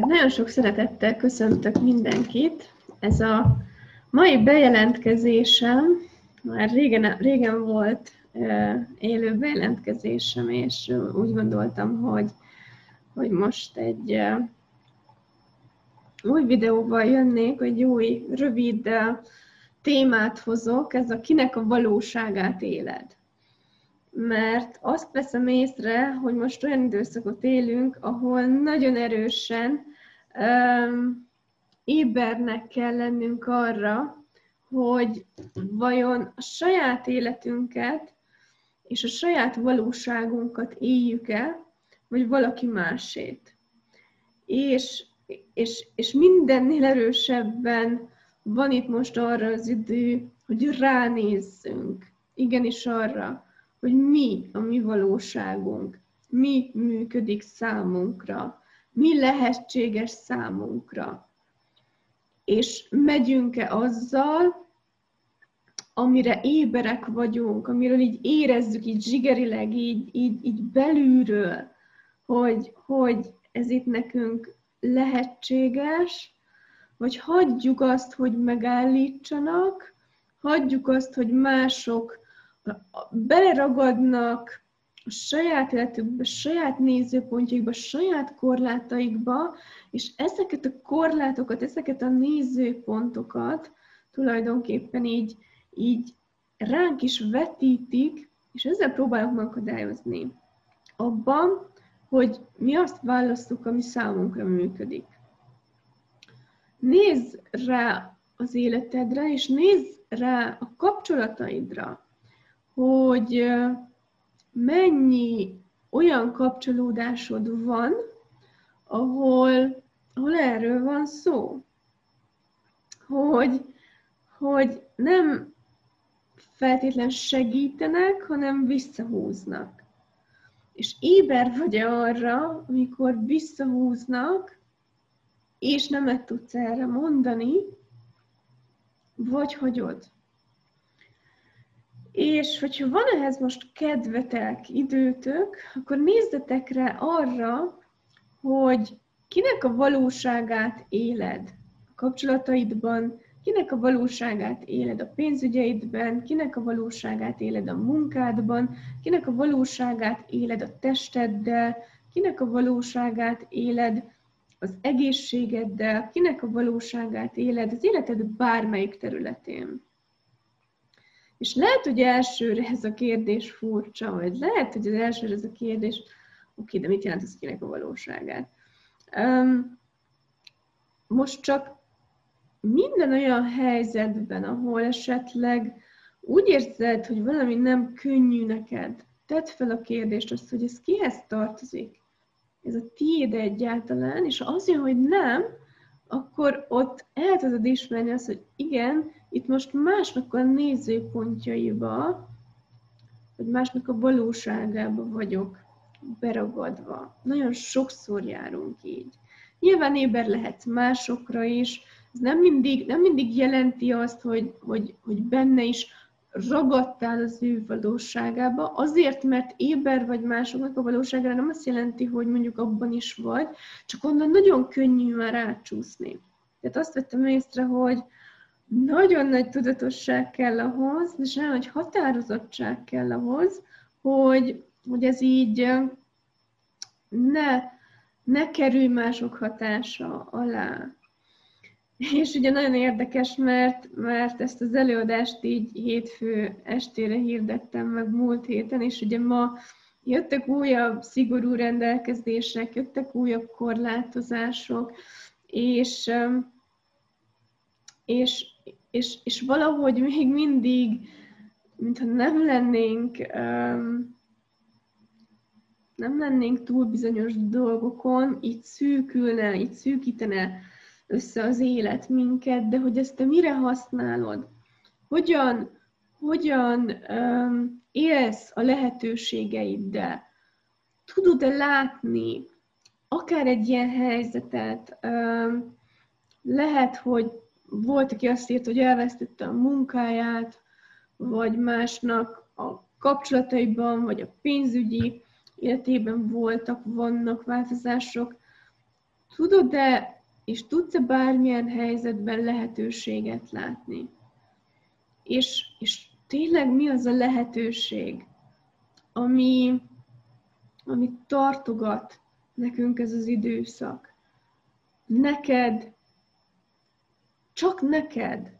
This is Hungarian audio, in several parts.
Nagyon sok szeretettel köszöntök mindenkit. Ez a mai bejelentkezésem, már régen, régen volt élő bejelentkezésem, és úgy gondoltam, hogy, hogy most egy új videóval jönnék, egy új, rövid témát hozok, ez a kinek a valóságát éled mert azt veszem észre, hogy most olyan időszakot élünk, ahol nagyon erősen ébernek kell lennünk arra, hogy vajon a saját életünket és a saját valóságunkat éljük-e, vagy valaki másét. És, és, és mindennél erősebben van itt most arra az idő, hogy ránézzünk, igenis arra, hogy mi a mi valóságunk, mi működik számunkra, mi lehetséges számunkra. És megyünk-e azzal, amire éberek vagyunk, amiről így érezzük, így zsigerileg, így, így, így belülről, hogy, hogy ez itt nekünk lehetséges, vagy hagyjuk azt, hogy megállítsanak, hagyjuk azt, hogy mások beleragadnak a saját életükbe, saját nézőpontjaikba, a saját korlátaikba, és ezeket a korlátokat, ezeket a nézőpontokat tulajdonképpen így, így ránk is vetítik, és ezzel próbálok megakadályozni. Abban, hogy mi azt választjuk, ami számunkra működik. Nézz rá az életedre, és nézz rá a kapcsolataidra, hogy mennyi olyan kapcsolódásod van, ahol, ahol erről van szó. Hogy, hogy nem feltétlen segítenek, hanem visszahúznak. És éber vagy arra, amikor visszahúznak, és nemet tudsz erre mondani, vagy hagyod. És hogyha van ehhez most kedvetek, időtök, akkor nézzetek rá arra, hogy kinek a valóságát éled a kapcsolataidban, kinek a valóságát éled a pénzügyeidben, kinek a valóságát éled a munkádban, kinek a valóságát éled a testeddel, kinek a valóságát éled az egészségeddel, kinek a valóságát éled az életed bármelyik területén. És lehet, hogy elsőre ez a kérdés furcsa, vagy lehet, hogy az elsőre ez a kérdés, oké, de mit jelent ez kinek a valóságát? Um, most csak minden olyan helyzetben, ahol esetleg úgy érzed, hogy valami nem könnyű neked, tedd fel a kérdést azt, hogy ez kihez tartozik. Ez a tiéd egyáltalán, és az jön, hogy nem, akkor ott el tudod ismerni azt, hogy igen, itt most másnak a nézőpontjaiba, vagy másnak a valóságába vagyok beragadva. Nagyon sokszor járunk így. Nyilván éber lehet másokra is, ez nem mindig, nem mindig jelenti azt, hogy, hogy, hogy benne is ragadtál az ő valóságába, azért, mert éber vagy másoknak a valóságára nem azt jelenti, hogy mondjuk abban is vagy, csak onnan nagyon könnyű már átcsúszni. Tehát azt vettem észre, hogy nagyon nagy tudatosság kell ahhoz, és nagyon nagy határozottság kell ahhoz, hogy, hogy ez így ne, ne kerülj mások hatása alá. És ugye nagyon érdekes, mert, mert ezt az előadást így hétfő estére hirdettem meg múlt héten, és ugye ma jöttek újabb szigorú rendelkezések, jöttek újabb korlátozások, és, és, és, és valahogy még mindig, mintha nem lennénk, nem lennénk túl bizonyos dolgokon, így szűkülne, így szűkítene össze az élet minket, de hogy ezt te mire használod? Hogyan, hogyan um, élsz a lehetőségeiddel? Tudod-e látni akár egy ilyen helyzetet? Um, lehet, hogy volt, aki azt írt, hogy elvesztette a munkáját, vagy másnak a kapcsolataiban, vagy a pénzügyi életében voltak, vannak változások, tudod-e és tudsz-e bármilyen helyzetben lehetőséget látni? És, és tényleg mi az a lehetőség, ami, ami tartogat nekünk ez az időszak? Neked, csak neked.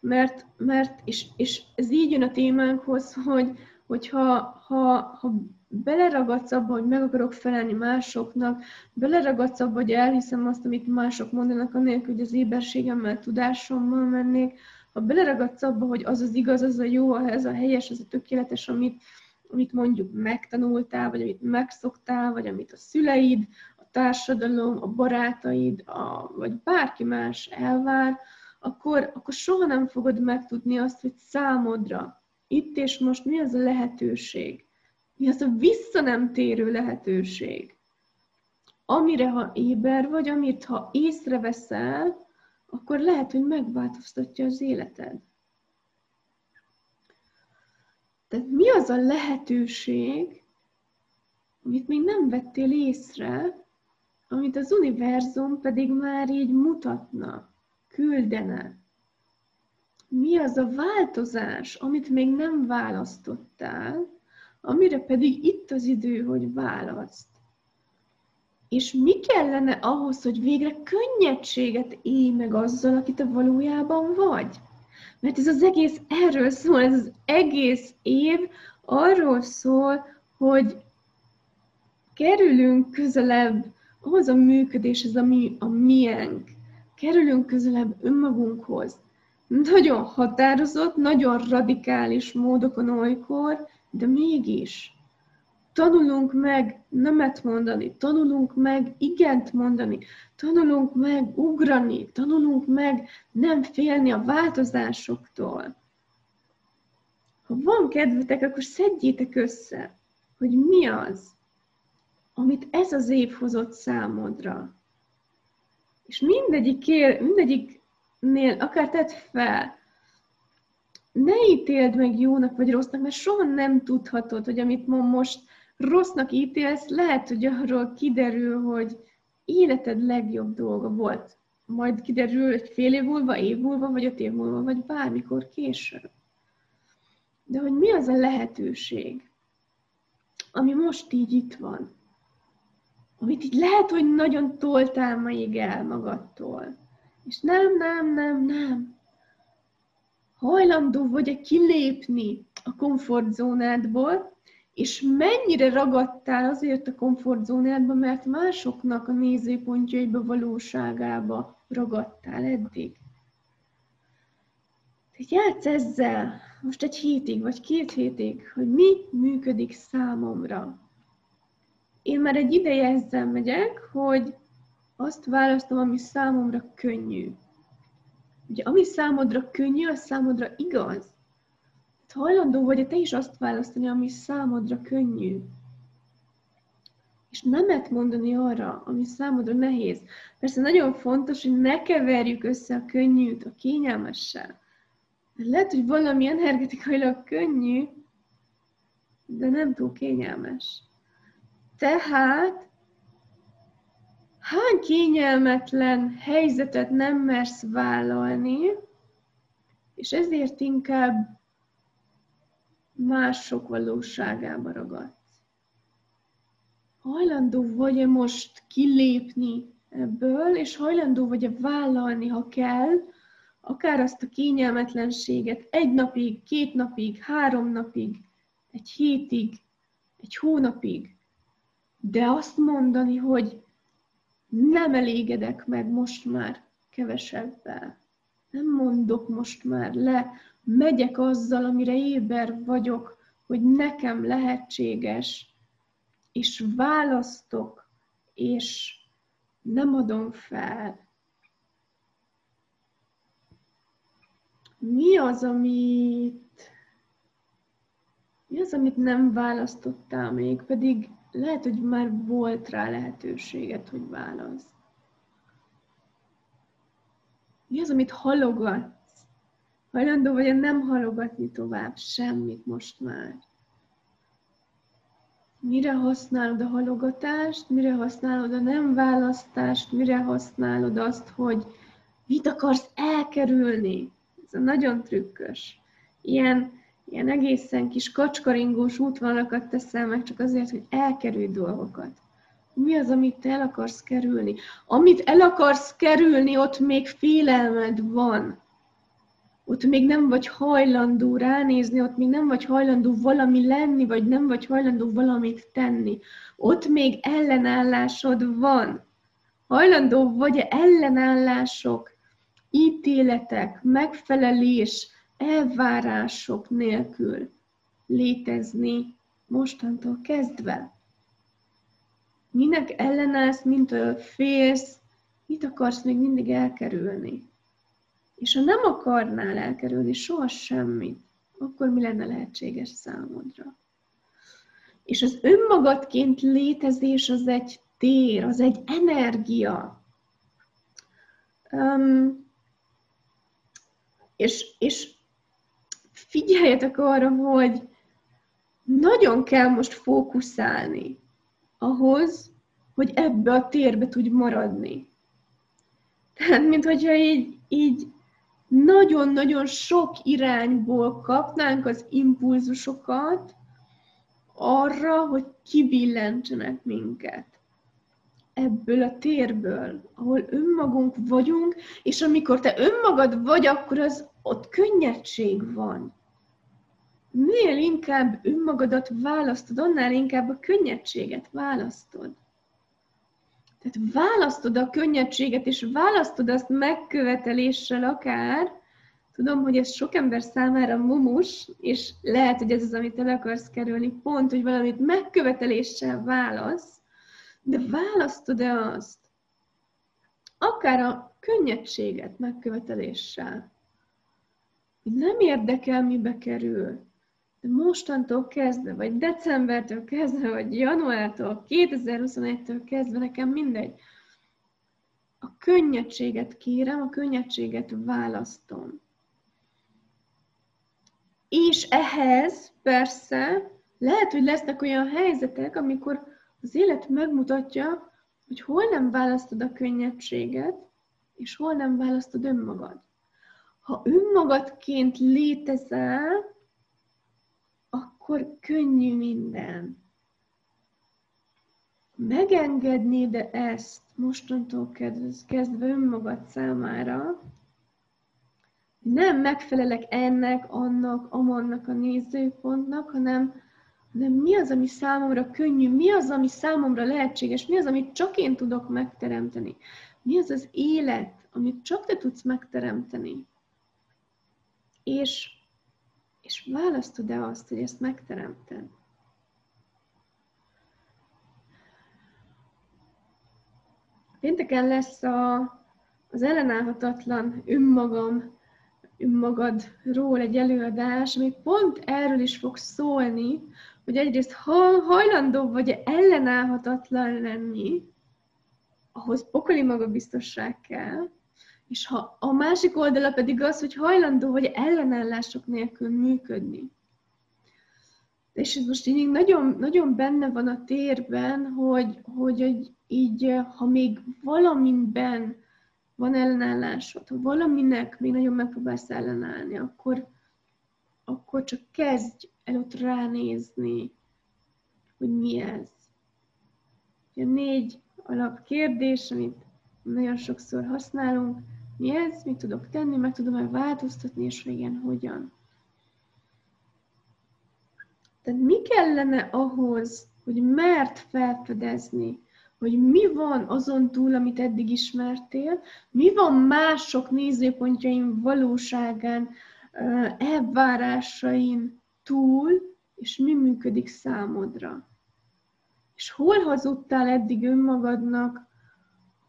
Mert, mert és, és ez így jön a témánkhoz, hogy, hogyha ha, ha beleragadsz abba, hogy meg akarok felelni másoknak, beleragadsz abba, hogy elhiszem azt, amit mások mondanak, anélkül, hogy az éberségemmel, tudásommal mennék, ha beleragadsz abba, hogy az az igaz, az a jó, ez a helyes, az a tökéletes, amit, amit mondjuk megtanultál, vagy amit megszoktál, vagy amit a szüleid, társadalom, a barátaid, a, vagy bárki más elvár, akkor, akkor soha nem fogod megtudni azt, hogy számodra itt és most mi az a lehetőség, mi az a vissza nem térő lehetőség, amire ha éber vagy, amit ha észreveszel, akkor lehet, hogy megváltoztatja az életed. Tehát mi az a lehetőség, amit még nem vettél észre, amit az univerzum pedig már így mutatna, küldene. Mi az a változás, amit még nem választottál, amire pedig itt az idő, hogy választ. És mi kellene ahhoz, hogy végre könnyedséget élj meg azzal, akit te valójában vagy? Mert ez az egész erről szól, ez az egész év arról szól, hogy kerülünk közelebb ahhoz a működéshez, ami a miénk. Kerülünk közelebb önmagunkhoz. Nagyon határozott, nagyon radikális módokon olykor, de mégis tanulunk meg nemet mondani, tanulunk meg igent mondani, tanulunk meg ugrani, tanulunk meg nem félni a változásoktól. Ha van kedvetek, akkor szedjétek össze, hogy mi az, amit ez az év hozott számodra. És mindegyik, kér, mindegyiknél akár tedd fel, ne ítéld meg jónak vagy rossznak, mert soha nem tudhatod, hogy amit ma most rossznak ítélsz, lehet, hogy arról kiderül, hogy életed legjobb dolga volt. Majd kiderül egy fél év múlva, év múlva, vagy öt év múlva, vagy bármikor később. De hogy mi az a lehetőség, ami most így itt van, amit így lehet, hogy nagyon toltál még el magadtól. És nem, nem, nem, nem. Hajlandó vagy-e kilépni a komfortzónádból, és mennyire ragadtál azért a komfortzónádba, mert másoknak a nézőpontjaiba, valóságába ragadtál eddig. Tehát játsz ezzel most egy hétig, vagy két hétig, hogy mi működik számomra. Én már egy ideje ezzel megyek, hogy azt választom, ami számomra könnyű. Ugye, ami számodra könnyű, az számodra igaz hajlandó vagy te is azt választani, ami számodra könnyű. És nemet mondani arra, ami számodra nehéz. Persze nagyon fontos, hogy ne keverjük össze a könnyűt a kényelmessel. Mert lehet, hogy valami energetikailag könnyű, de nem túl kényelmes. Tehát hány kényelmetlen helyzetet nem mersz vállalni, és ezért inkább mások valóságába ragadsz. Hajlandó vagy-e most kilépni ebből, és hajlandó vagy-e vállalni, ha kell, akár azt a kényelmetlenséget egy napig, két napig, három napig, egy hétig, egy hónapig, de azt mondani, hogy nem elégedek meg most már kevesebbel. Nem mondok most már le megyek azzal, amire éber vagyok, hogy nekem lehetséges, és választok, és nem adom fel. Mi az, amit, mi az, amit nem választottál még, pedig lehet, hogy már volt rá lehetőséget, hogy válasz. Mi az, amit halogat, Hajlandó vagy nem halogatni tovább semmit most már. mire használod a halogatást, mire használod a nem választást, mire használod azt, hogy mit akarsz elkerülni. Ez a nagyon trükkös. Ilyen, ilyen egészen kis kacskaringós útvonalakat teszel meg csak azért, hogy elkerülj dolgokat. Mi az, amit te el akarsz kerülni? Amit el akarsz kerülni, ott még félelmed van. Ott még nem vagy hajlandó ránézni, ott még nem vagy hajlandó valami lenni, vagy nem vagy hajlandó valamit tenni. Ott még ellenállásod van. Hajlandó vagy ellenállások, ítéletek, megfelelés, elvárások nélkül létezni mostantól kezdve. Minek ellenállsz, mintől félsz, mit akarsz még mindig elkerülni? És ha nem akarnál elkerülni soha semmit, akkor mi lenne lehetséges számodra? És az önmagadként létezés az egy tér, az egy energia. Um, és, és figyeljetek arra, hogy nagyon kell most fókuszálni ahhoz, hogy ebbe a térbe tudj maradni. Tehát, mint hogyha így, így nagyon-nagyon sok irányból kapnánk az impulzusokat arra, hogy kibillentsenek minket ebből a térből, ahol önmagunk vagyunk, és amikor te önmagad vagy, akkor az ott könnyedség van. Minél inkább önmagadat választod, annál inkább a könnyedséget választod. Tehát választod a könnyedséget, és választod azt megköveteléssel akár, tudom, hogy ez sok ember számára mumus, és lehet, hogy ez az, amit el akarsz kerülni, pont, hogy valamit megköveteléssel válasz, de választod-e azt, akár a könnyedséget megköveteléssel, hogy nem érdekel, mibe kerül, de mostantól kezdve, vagy decembertől kezdve, vagy januártól, 2021-től kezdve, nekem mindegy. A könnyedséget kérem, a könnyedséget választom. És ehhez persze lehet, hogy lesznek olyan helyzetek, amikor az élet megmutatja, hogy hol nem választod a könnyedséget, és hol nem választod önmagad. Ha önmagadként létezel, akkor könnyű minden. Megengedni de ezt mostantól kezdve önmagad számára, nem megfelelek ennek, annak, amannak a nézőpontnak, hanem, hanem mi az, ami számomra könnyű, mi az, ami számomra lehetséges, mi az, amit csak én tudok megteremteni, mi az az élet, amit csak te tudsz megteremteni. És és választod-e azt, hogy ezt megteremted? Pénteken lesz a, az ellenállhatatlan önmagam, önmagadról egy előadás, ami pont erről is fog szólni, hogy egyrészt hajlandó vagy ellenállhatatlan lenni, ahhoz pokoli magabiztosság kell, és ha a másik oldala pedig az, hogy hajlandó vagy ellenállások nélkül működni. És ez most így nagyon, nagyon benne van a térben, hogy, hogy így, ha még valamiben van ellenállásod, ha valaminek még nagyon megpróbálsz ellenállni, akkor, akkor csak kezdj el ott ránézni, hogy mi ez. A négy alapkérdés, amit nagyon sokszor használunk, mi ez, mit tudok tenni, meg tudom-e változtatni, és igen, hogyan. Tehát mi kellene ahhoz, hogy mert felfedezni, hogy mi van azon túl, amit eddig ismertél, mi van mások nézőpontjain, valóságán, elvárásain túl, és mi működik számodra. És hol hazudtál eddig önmagadnak,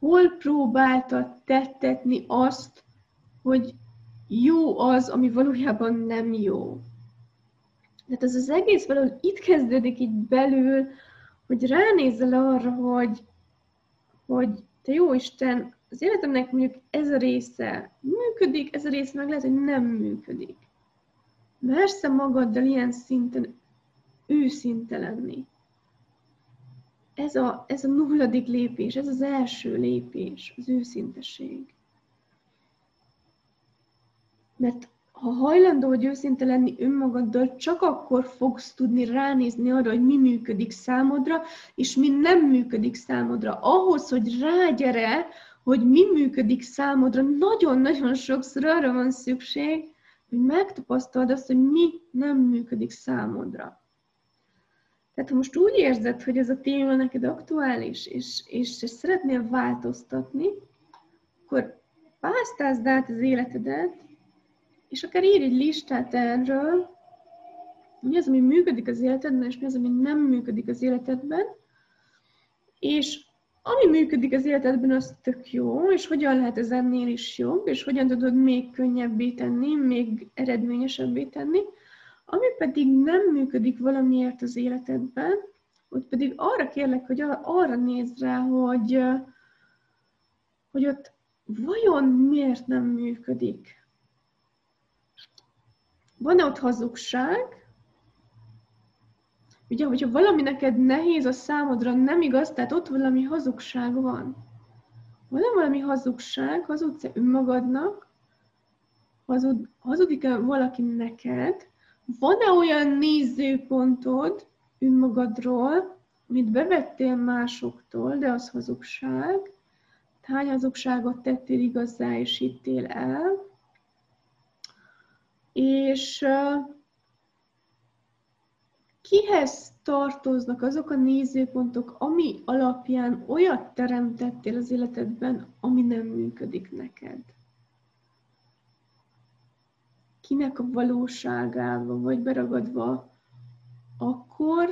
hol próbáltad tettetni azt, hogy jó az, ami valójában nem jó. Tehát ez az egész valahol itt kezdődik így belül, hogy ránézel arra, hogy, hogy te jó Isten, az életemnek mondjuk ez a része működik, ez a része meg lehet, hogy nem működik. Mersz magaddal ilyen szinten őszinte lenni. Ez a, ez a nulladik lépés, ez az első lépés, az őszinteség. Mert ha hajlandó vagy őszinte lenni önmagaddal, csak akkor fogsz tudni ránézni arra, hogy mi működik számodra, és mi nem működik számodra. Ahhoz, hogy rágyere, hogy mi működik számodra, nagyon-nagyon sokszor arra van szükség, hogy megtapasztald azt, hogy mi nem működik számodra. Tehát ha most úgy érzed, hogy ez a téma neked aktuális, és, és, és szeretnél változtatni, akkor pásztázd át az életedet, és akár írj egy listát erről, mi az, ami működik az életedben, és mi az, ami nem működik az életedben, és ami működik az életedben, az tök jó, és hogyan lehet ez ennél is jobb, és hogyan tudod még könnyebbé tenni, még eredményesebbé tenni, ami pedig nem működik valamiért az életedben, ott pedig arra kérlek, hogy arra nézd rá, hogy, hogy ott vajon miért nem működik. Van-e ott hazugság? Ugye, hogyha valami neked nehéz a számodra, nem igaz, tehát ott valami hazugság van. Van-e valami hazugság, hazudsz-e önmagadnak, hazud, hazudik-e valaki neked, van-e olyan nézőpontod önmagadról, amit bevettél másoktól, de az hazugság, hány hazugságot tettél igazá és hittél el, és kihez tartoznak azok a nézőpontok, ami alapján olyat teremtettél az életedben, ami nem működik neked? Kinek a valóságába vagy beragadva akkor,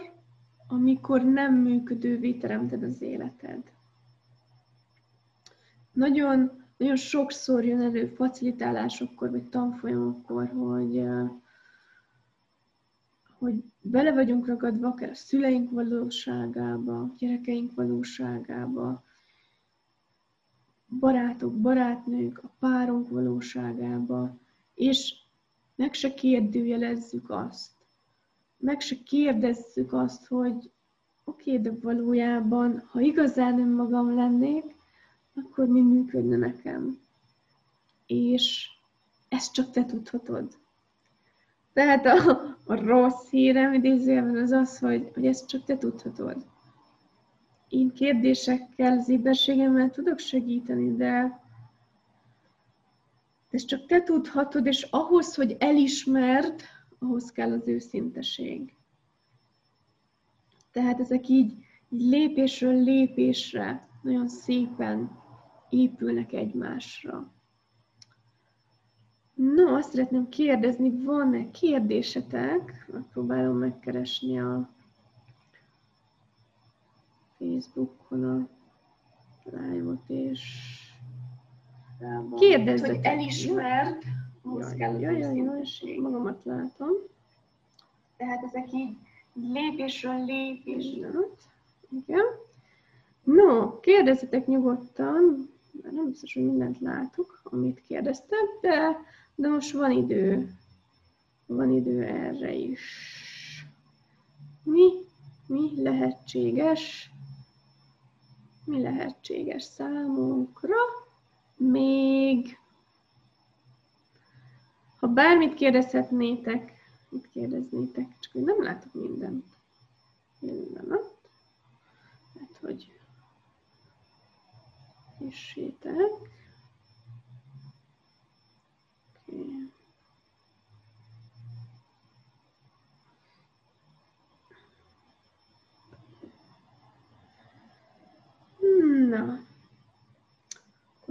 amikor nem működővé teremted az életed? Nagyon nagyon sokszor jön elő facilitálásokkor, vagy tanfolyamokkor, hogy, hogy bele vagyunk ragadva akár a szüleink valóságába, a gyerekeink valóságába, barátok, barátnők, a párunk valóságába, és meg se kérdőjelezzük azt. Meg se kérdezzük azt, hogy oké, okay, de valójában, ha igazán önmagam lennék, akkor mi működne nekem. És ezt csak te tudhatod. Tehát a, a rossz hírem idézőjelben az az, hogy, hogy ezt csak te tudhatod. Én kérdésekkel, az éberségemmel tudok segíteni, de ezt csak te tudhatod, és ahhoz, hogy elismerd, ahhoz kell az őszinteség. Tehát ezek így, így lépésről lépésre nagyon szépen épülnek egymásra. No, azt szeretném kérdezni, van-e kérdésetek? Megpróbálom megkeresni a Facebookon a live-ot, és kérdezzetek. Hogy elismert, jaj, magamat látom. Tehát ezek így lépésről lépésre. Igen. No, kérdezzetek nyugodtan, mert nem biztos, hogy mindent látok, amit kérdeztem, de, de most van idő. Van idő erre is. Mi, mi lehetséges, mi lehetséges számunkra, még ha bármit kérdezhetnétek, mit kérdeznétek, csak hogy nem látok mindent. Pillanat. Hát, hogy Frissítek. Okay. Na,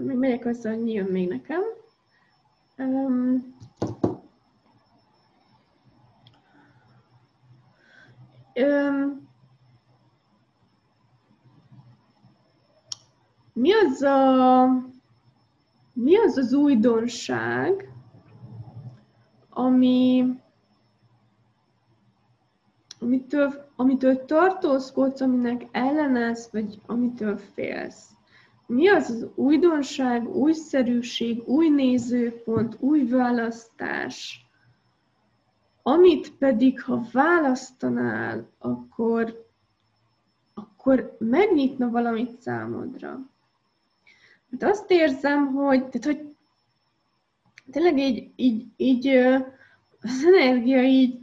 akkor még megyek azzal, hogy mi jön még nekem. Um, um, mi az a, mi az, az újdonság, ami, amitől, amitől tartózkodsz, aminek ellenállsz, vagy amitől félsz. Mi az az újdonság, újszerűség, új nézőpont, új választás, amit pedig, ha választanál, akkor akkor megnyitna valamit számodra. Hát azt érzem, hogy, tehát, hogy tényleg így, így, így az energia így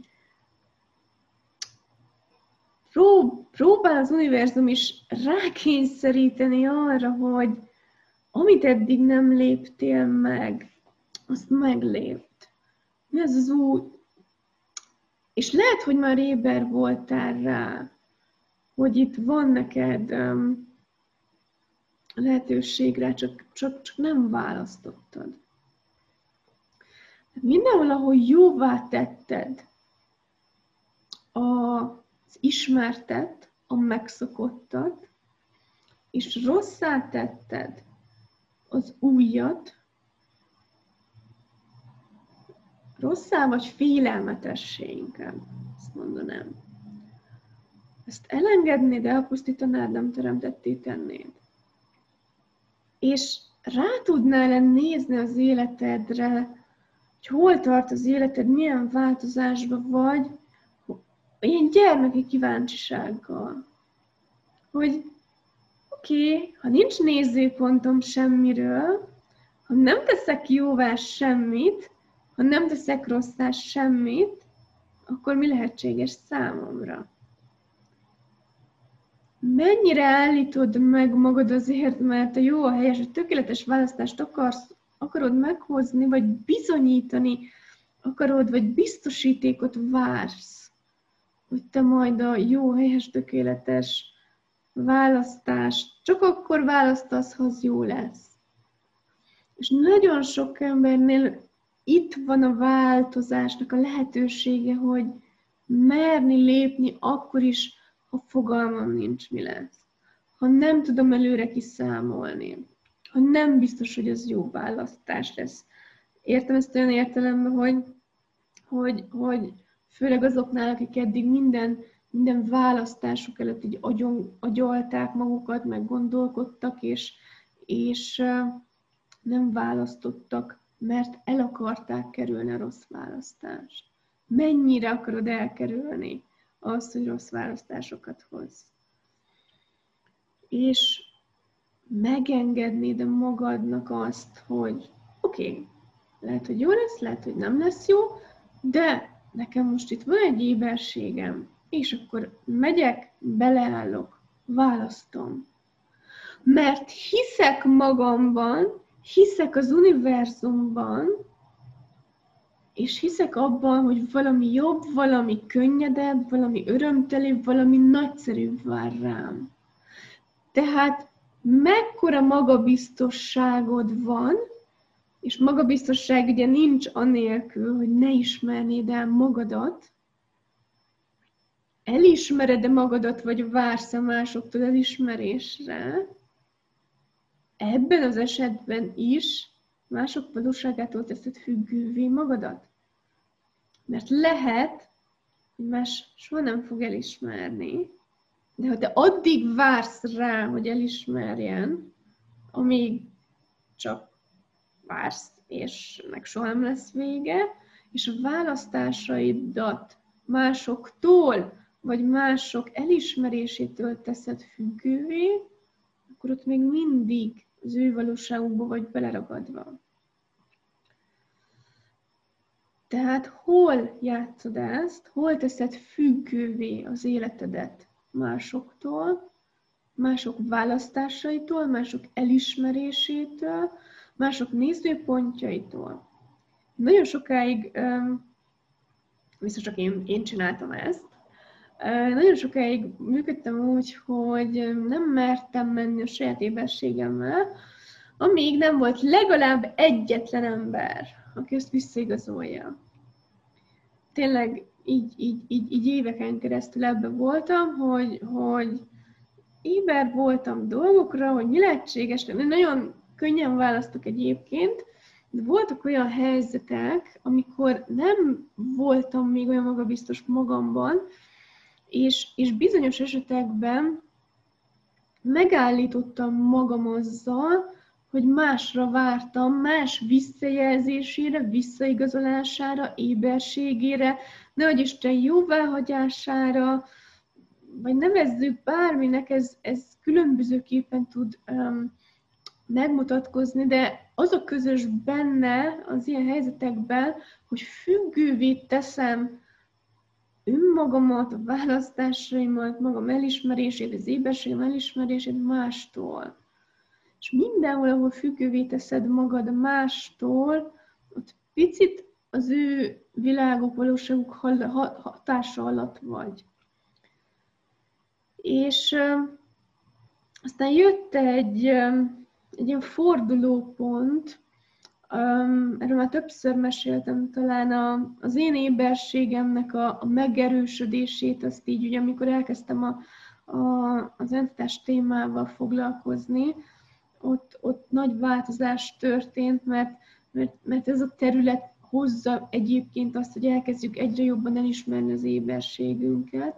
prób, próbál az univerzum is rákényszeríteni arra, hogy amit eddig nem léptél meg, azt meglépt. Mi az az új? És lehet, hogy már éber voltál rá, hogy itt van neked um, lehetőségre, csak, csak, csak nem választottad. Mindenhol, ahol jóvá tetted az ismertet, a megszokottat, és rosszá tetted az újat, rosszá vagy félelmetessé inkább, ezt mondanám. Ezt elengednéd, elpusztítanád, nem teremtetté tennéd. És rá tudnál nézni az életedre, hogy hol tart az életed, milyen változásban vagy, ilyen gyermeki kíváncsisággal. Hogy oké, okay, ha nincs nézőpontom semmiről, ha nem teszek jóvá semmit, ha nem teszek rosszá semmit, akkor mi lehetséges számomra? Mennyire állítod meg magad azért, mert a jó, a helyes, a tökéletes választást akarsz, akarod meghozni, vagy bizonyítani akarod, vagy biztosítékot vársz, hogy te majd a jó, helyes, tökéletes választást csak akkor választasz, ha az jó lesz. És nagyon sok embernél itt van a változásnak a lehetősége, hogy merni lépni akkor is, ha fogalmam nincs, mi lesz. Ha nem tudom előre kiszámolni. Ha nem biztos, hogy ez jó választás lesz. Értem ezt olyan értelemben, hogy, hogy, hogy főleg azoknál, akik eddig minden, minden választásuk előtt így agyon, agyolták magukat, meg gondolkodtak, és, és nem választottak, mert el akarták kerülni a rossz választást. Mennyire akarod elkerülni azt, hogy rossz választásokat hoz. És megengedni de magadnak azt, hogy oké, okay, lehet, hogy jó lesz, lehet, hogy nem lesz jó, de nekem most itt van egy éberségem, és akkor megyek, beleállok, választom. Mert hiszek magamban, hiszek az univerzumban, és hiszek abban, hogy valami jobb, valami könnyedebb, valami örömtelibb, valami nagyszerűbb vár rám. Tehát mekkora magabiztosságod van, és magabiztosság ugye nincs anélkül, hogy ne ismernéd el magadat, elismered-e magadat, vagy vársz a másoktól elismerésre, ebben az esetben is mások valóságától teszed függővé magadat. Mert lehet, hogy más soha nem fog elismerni, de ha te addig vársz rá, hogy elismerjen, amíg csak vársz, és meg soha nem lesz vége, és a választásaidat másoktól, vagy mások elismerésétől teszed függővé, akkor ott még mindig az ő valóságukba vagy beleragadva. Tehát hol játszod ezt, hol teszed függővé az életedet másoktól, mások választásaitól, mások elismerésétől, mások nézőpontjaitól. Nagyon sokáig, viszont csak én, én csináltam ezt, nagyon sokáig működtem úgy, hogy nem mertem menni a saját éberségemmel, amíg nem volt legalább egyetlen ember, aki ezt visszaigazolja. Tényleg így, így, így, így éveken keresztül ebben voltam, hogy, hogy éber voltam dolgokra, hogy mi lehetséges. Nagyon könnyen választok egyébként, de voltak olyan helyzetek, amikor nem voltam még olyan magabiztos magamban, és, és bizonyos esetekben megállítottam magam azzal, hogy másra vártam, más visszajelzésére, visszaigazolására, éberségére, nehogy Isten jóváhagyására, vagy nevezzük bárminek, ez, ez különbözőképpen tud um, megmutatkozni, de az a közös benne az ilyen helyzetekben, hogy függővé teszem önmagamat, a választásaimat, magam elismerését, az éberségem elismerését mástól. És mindenhol, ahol függővé teszed magad mástól, ott picit az ő világok, valóságuk hatása alatt vagy. És aztán jött egy, egy ilyen fordulópont, Um, erről már többször meséltem, talán a, az én éberségemnek a, a megerősödését, azt így, ugye, amikor elkezdtem a, a, az entitás témával foglalkozni, ott, ott nagy változás történt, mert, mert, mert ez a terület hozza egyébként azt, hogy elkezdjük egyre jobban elismerni az éberségünket,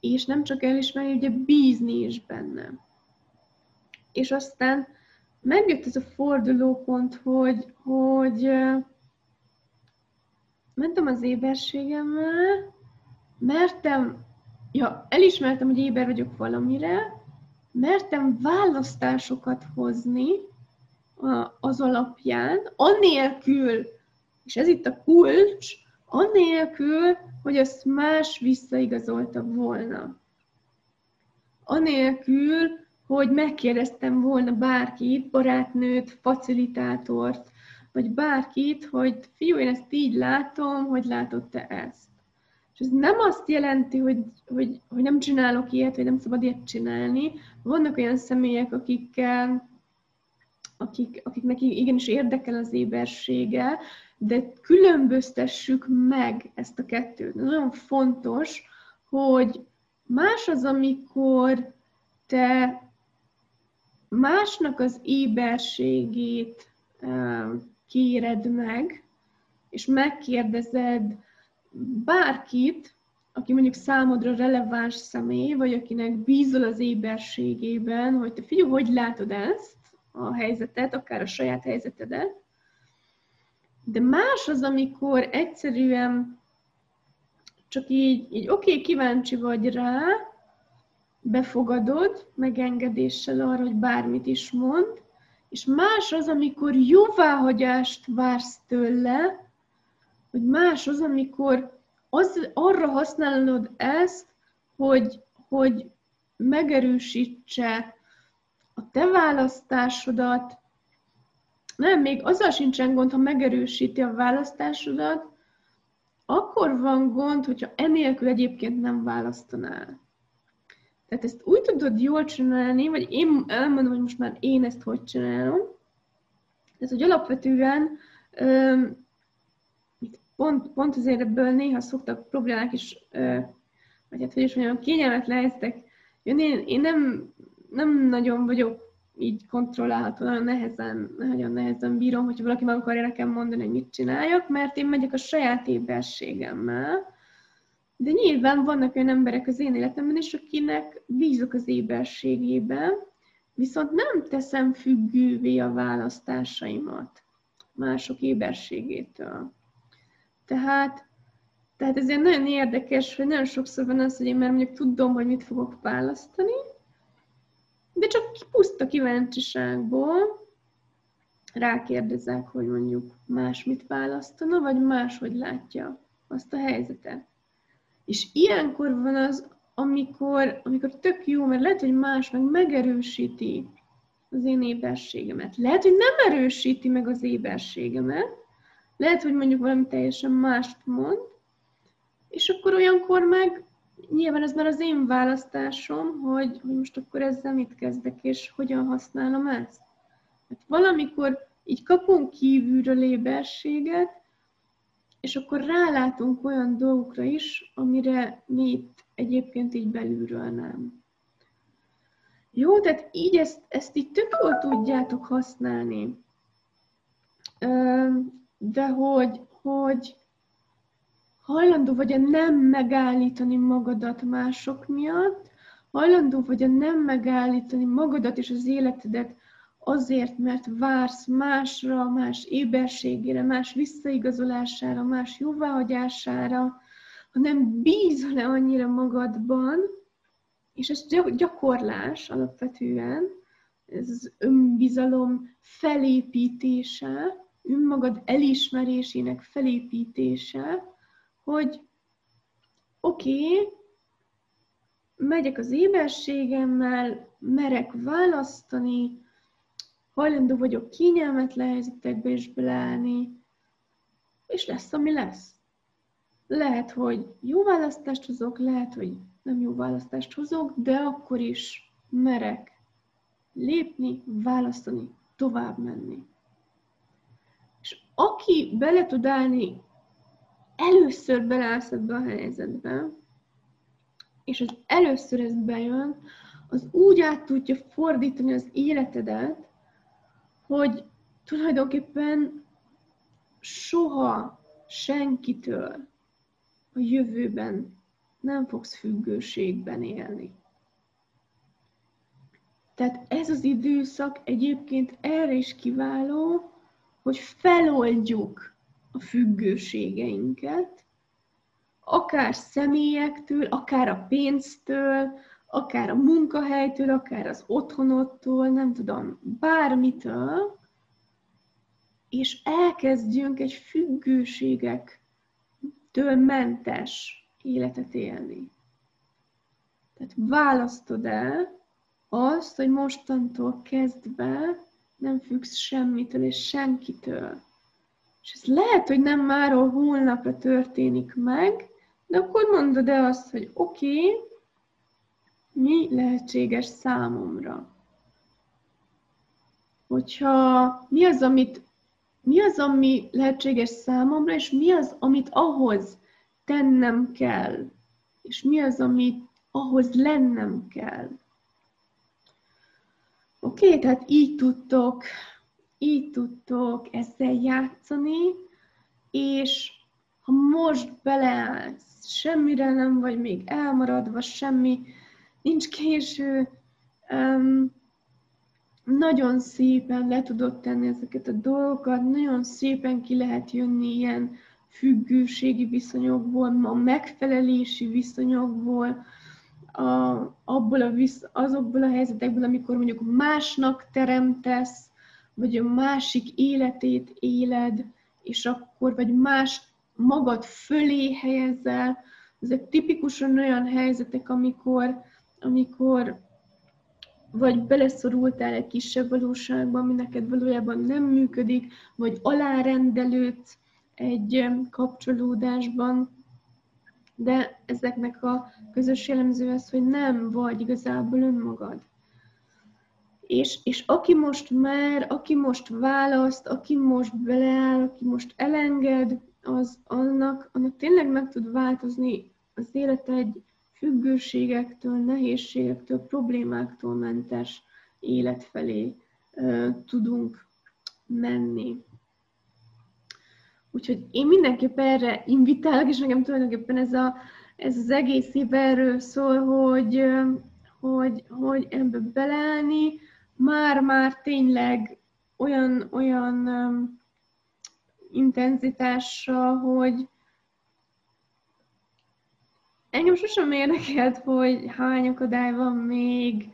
és nem csak elismerni, ugye bízni is benne. És aztán megjött ez a fordulópont, hogy, hogy mentem az éberségemmel, mertem, ja, elismertem, hogy éber vagyok valamire, mertem választásokat hozni az alapján, annélkül, és ez itt a kulcs, annélkül, hogy azt más visszaigazolta volna. Anélkül, hogy megkérdeztem volna bárkit, barátnőt, facilitátort, vagy bárkit, hogy fiú, én ezt így látom, hogy látod te ezt. És ez nem azt jelenti, hogy, hogy, hogy nem csinálok ilyet, vagy nem szabad ilyet csinálni. Vannak olyan személyek, akikkel, akik, akiknek igenis érdekel az ébersége, de különböztessük meg ezt a kettőt. Nagyon fontos, hogy más az, amikor te másnak az éberségét kéred meg, és megkérdezed bárkit, aki mondjuk számodra releváns személy, vagy akinek bízol az éberségében, hogy te figyelj, hogy látod ezt a helyzetet, akár a saját helyzetedet, de más az, amikor egyszerűen csak így, így oké, okay, kíváncsi vagy rá, befogadod megengedéssel arra, hogy bármit is mond, és más az, amikor jóváhagyást vársz tőle, hogy más az, amikor az, arra használod ezt, hogy, hogy megerősítse a te választásodat, nem, még azzal sincsen gond, ha megerősíti a választásodat, akkor van gond, hogyha enélkül egyébként nem választanál. Tehát ezt úgy tudod jól csinálni, vagy én elmondom, hogy most már én ezt hogy csinálom. Ez, hogy alapvetően pont, pont azért ebből néha szoktak problémák is, vagy hát hogy is mondjam, kényelmetlen helyzetek jönni. Én, én nem, nem nagyon vagyok így kontrollálható, nagyon nehezen, nagyon nehezen bírom, hogyha valaki meg akarja nekem mondani, hogy mit csináljak, mert én megyek a saját éberségemmel, de nyilván vannak olyan emberek az én életemben is, akinek bízok az éberségében, viszont nem teszem függővé a választásaimat mások éberségétől. Tehát, tehát ezért nagyon érdekes, hogy nagyon sokszor van az, hogy én már mondjuk tudom, hogy mit fogok választani, de csak puszta kíváncsiságból rákérdezek, hogy mondjuk más mit választana, vagy máshogy látja azt a helyzetet. És ilyenkor van az, amikor, amikor tök jó, mert lehet, hogy más meg megerősíti az én éberségemet. Lehet, hogy nem erősíti meg az éberségemet, lehet, hogy mondjuk valami teljesen mást mond, és akkor olyankor meg nyilván ez már az én választásom, hogy, hogy most akkor ezzel mit kezdek, és hogyan használom ezt. Hát valamikor így kapunk kívülről éberséget, és akkor rálátunk olyan dolgokra is, amire mi itt egyébként így belülről nem. Jó, tehát így ezt, ezt így tök jól tudjátok használni. De hogy, hogy hajlandó vagy a nem megállítani magadat mások miatt, hajlandó vagy a nem megállítani magadat és az életedet azért, mert vársz másra, más éberségére, más visszaigazolására, más jóváhagyására, hanem bízol-e annyira magadban, és ez gyakorlás alapvetően, ez az önbizalom felépítése, önmagad elismerésének felépítése, hogy oké, okay, megyek az éberségemmel, merek választani, hajlandó vagyok kényelmetlen helyzetekbe is beleállni, és lesz, ami lesz. Lehet, hogy jó választást hozok, lehet, hogy nem jó választást hozok, de akkor is merek lépni, választani, tovább menni. És aki bele tud állni, először beleállsz ebbe a helyzetbe, és az először ez bejön, az úgy át tudja fordítani az életedet, hogy tulajdonképpen soha senkitől a jövőben nem fogsz függőségben élni. Tehát ez az időszak egyébként erre is kiváló, hogy feloldjuk a függőségeinket, akár személyektől, akár a pénztől, akár a munkahelytől, akár az otthonottól, nem tudom, bármitől, és elkezdjünk egy függőségektől mentes életet élni. Tehát választod el azt, hogy mostantól kezdve nem függsz semmitől és senkitől. És ez lehet, hogy nem máról holnapra történik meg, de akkor mondod el azt, hogy oké, okay, mi lehetséges számomra. Hogyha mi az, amit mi az, ami lehetséges számomra, és mi az, amit ahhoz tennem kell, és mi az, amit ahhoz lennem kell. Oké, okay, tehát így tudtok, így tudtok ezzel játszani, és ha most beleállsz, semmire nem vagy még elmaradva, semmi, nincs késő, um, nagyon szépen le tudod tenni ezeket a dolgokat, nagyon szépen ki lehet jönni ilyen függőségi viszonyokból, a megfelelési viszonyokból, a, abból a visz, azokból a helyzetekből, amikor mondjuk másnak teremtesz, vagy a másik életét éled, és akkor, vagy más magad fölé helyezel. Ezek tipikusan olyan helyzetek, amikor, amikor vagy beleszorultál egy kisebb valóságba, ami neked valójában nem működik, vagy alárendelődsz egy kapcsolódásban, de ezeknek a közös jellemző az, hogy nem vagy igazából önmagad. És, és aki most mer, aki most választ, aki most beleáll, aki most elenged, az annak, annak tényleg meg tud változni az élet egy függőségektől, nehézségektől, problémáktól mentes élet felé tudunk menni. Úgyhogy én mindenképp erre invitálok, és nekem tulajdonképpen ez, a, ez az egész év erről szól, hogy, hogy, hogy ebbe beleállni, már-már tényleg olyan, olyan intenzitással, hogy engem sosem érdekelt, hogy hány akadály van még,